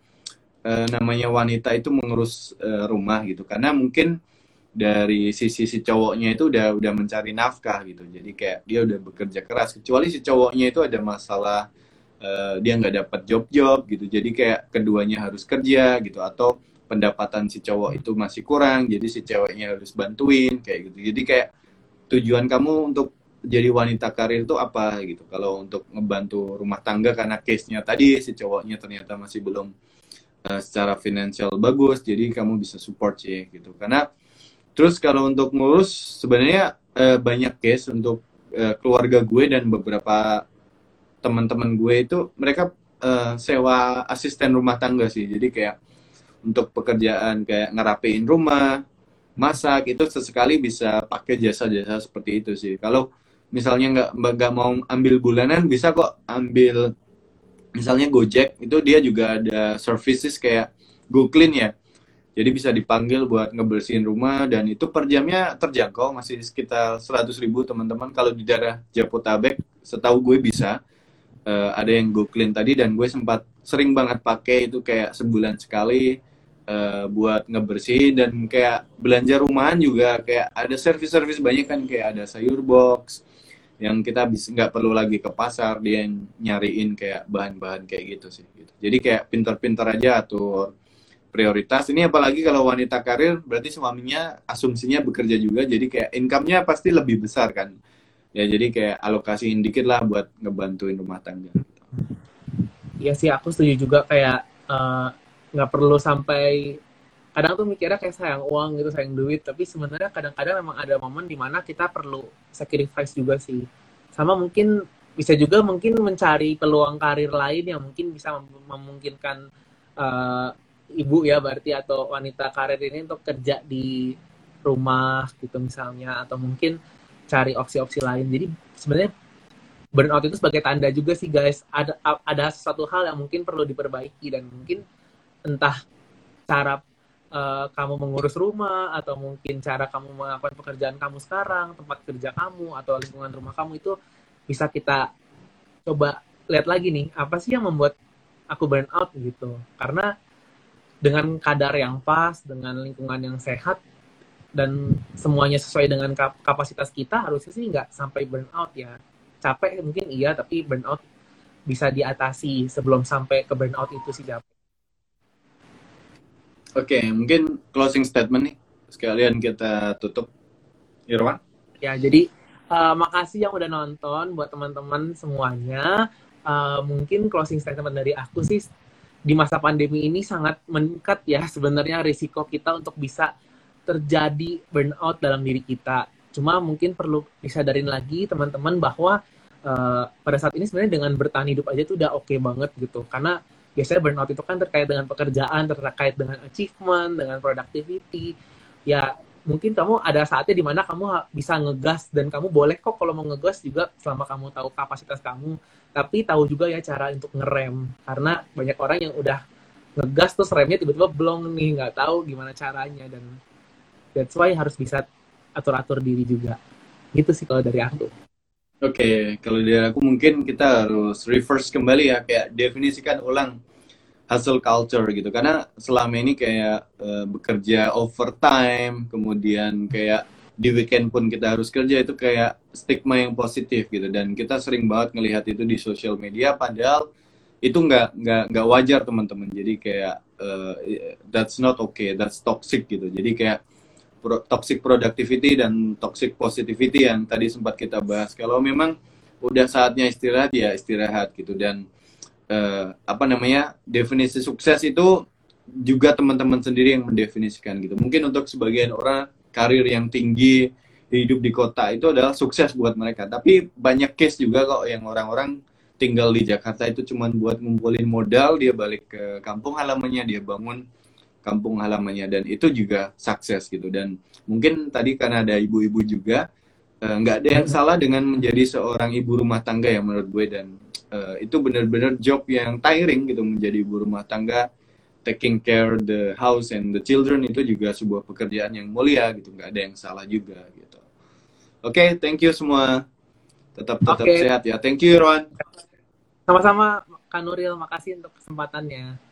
e, namanya wanita itu mengurus e, rumah gitu. Karena mungkin dari sisi si cowoknya itu udah udah mencari nafkah gitu. Jadi kayak dia udah bekerja keras. Kecuali si cowoknya itu ada masalah e, dia nggak dapat job-job gitu. Jadi kayak keduanya harus kerja gitu. Atau pendapatan si cowok itu masih kurang. Jadi si ceweknya harus bantuin kayak gitu. Jadi kayak tujuan kamu untuk jadi wanita karir itu apa gitu. Kalau untuk ngebantu rumah tangga karena case-nya tadi si cowoknya ternyata masih belum uh, secara finansial bagus jadi kamu bisa support sih gitu. Karena terus kalau untuk ngurus sebenarnya uh, banyak case untuk uh, keluarga gue dan beberapa teman-teman gue itu mereka uh, sewa asisten rumah tangga sih. Jadi kayak untuk pekerjaan kayak ngerapiin rumah, masak itu sesekali bisa pakai jasa-jasa seperti itu sih. Kalau misalnya nggak nggak mau ambil bulanan bisa kok ambil misalnya Gojek itu dia juga ada services kayak Go Clean ya. Jadi bisa dipanggil buat ngebersihin rumah dan itu per jamnya terjangkau masih sekitar 100 ribu teman-teman. Kalau di daerah Jabotabek setahu gue bisa uh, ada yang Go Clean tadi dan gue sempat sering banget pakai itu kayak sebulan sekali uh, buat ngebersihin dan kayak belanja rumahan juga kayak ada servis-servis banyak kan kayak ada sayur box yang kita bisa nggak perlu lagi ke pasar dia nyariin kayak bahan-bahan kayak gitu sih gitu. jadi kayak pinter-pinter aja atur prioritas. Ini apalagi kalau wanita karir berarti suaminya asumsinya bekerja juga jadi kayak income-nya pasti lebih besar kan. Ya jadi kayak alokasiin dikit lah buat ngebantuin rumah tangga. Iya sih aku setuju juga kayak uh, nggak perlu sampai kadang tuh mikirnya kayak sayang uang gitu sayang duit tapi sebenarnya kadang-kadang memang ada momen di mana kita perlu sacrifice juga sih. Sama mungkin bisa juga mungkin mencari peluang karir lain yang mungkin bisa memungkinkan uh, ibu ya berarti atau wanita karir ini untuk kerja di rumah gitu misalnya atau mungkin cari opsi-opsi lain. Jadi sebenarnya burnout itu sebagai tanda juga sih guys. Ada ada sesuatu hal yang mungkin perlu diperbaiki dan mungkin entah cara uh, kamu mengurus rumah atau mungkin cara kamu melakukan pekerjaan kamu sekarang, tempat kerja kamu atau lingkungan rumah kamu itu bisa kita coba lihat lagi nih, apa sih yang membuat aku burn out gitu. Karena dengan kadar yang pas, dengan lingkungan yang sehat dan semuanya sesuai dengan kapasitas kita harusnya sih nggak sampai burn out ya. Capek mungkin iya, tapi burn out bisa diatasi sebelum sampai ke burn out itu sih capek. Oke, okay, mungkin closing statement nih sekalian kita tutup. Irwan? Ya, jadi uh, makasih yang udah nonton buat teman-teman semuanya. Uh, mungkin closing statement dari aku sih di masa pandemi ini sangat meningkat ya sebenarnya risiko kita untuk bisa terjadi burnout dalam diri kita. Cuma mungkin perlu disadarin lagi teman-teman bahwa uh, pada saat ini sebenarnya dengan bertahan hidup aja tuh udah oke okay banget gitu. Karena biasanya burnout itu kan terkait dengan pekerjaan, terkait dengan achievement, dengan productivity. Ya mungkin kamu ada saatnya di mana kamu bisa ngegas dan kamu boleh kok kalau mau ngegas juga selama kamu tahu kapasitas kamu. Tapi tahu juga ya cara untuk ngerem. Karena banyak orang yang udah ngegas terus remnya tiba-tiba blong nih nggak tahu gimana caranya. Dan that's why harus bisa atur-atur diri juga. Gitu sih kalau dari aku. Oke okay. kalau dari aku mungkin kita harus reverse kembali ya. Kayak definisikan ulang hustle culture gitu. Karena selama ini kayak uh, bekerja overtime kemudian kayak di weekend pun kita harus kerja itu kayak stigma yang positif gitu. Dan kita sering banget ngelihat itu di sosial media padahal itu nggak nggak nggak wajar teman-teman. Jadi kayak uh, that's not okay that's toxic gitu. Jadi kayak pro, toxic productivity dan toxic positivity yang tadi sempat kita bahas. Kalau memang udah saatnya istirahat ya istirahat gitu. Dan uh, apa namanya definisi sukses itu juga teman-teman sendiri yang mendefinisikan gitu. Mungkin untuk sebagian orang karir yang tinggi hidup di kota itu adalah sukses buat mereka. Tapi banyak case juga kok yang orang-orang tinggal di Jakarta itu cuma buat ngumpulin modal, dia balik ke kampung halamannya, dia bangun kampung halamannya dan itu juga sukses gitu. Dan mungkin tadi karena ada ibu-ibu juga eh, nggak uh, ada yang salah dengan menjadi seorang ibu rumah tangga ya menurut gue dan uh, itu benar-benar job yang tiring gitu menjadi ibu rumah tangga taking care the house and the children itu juga sebuah pekerjaan yang mulia gitu nggak ada yang salah juga gitu. Oke okay, thank you semua. Tetap tetap okay. sehat ya. Thank you Ron. Sama-sama Kanuril makasih untuk kesempatannya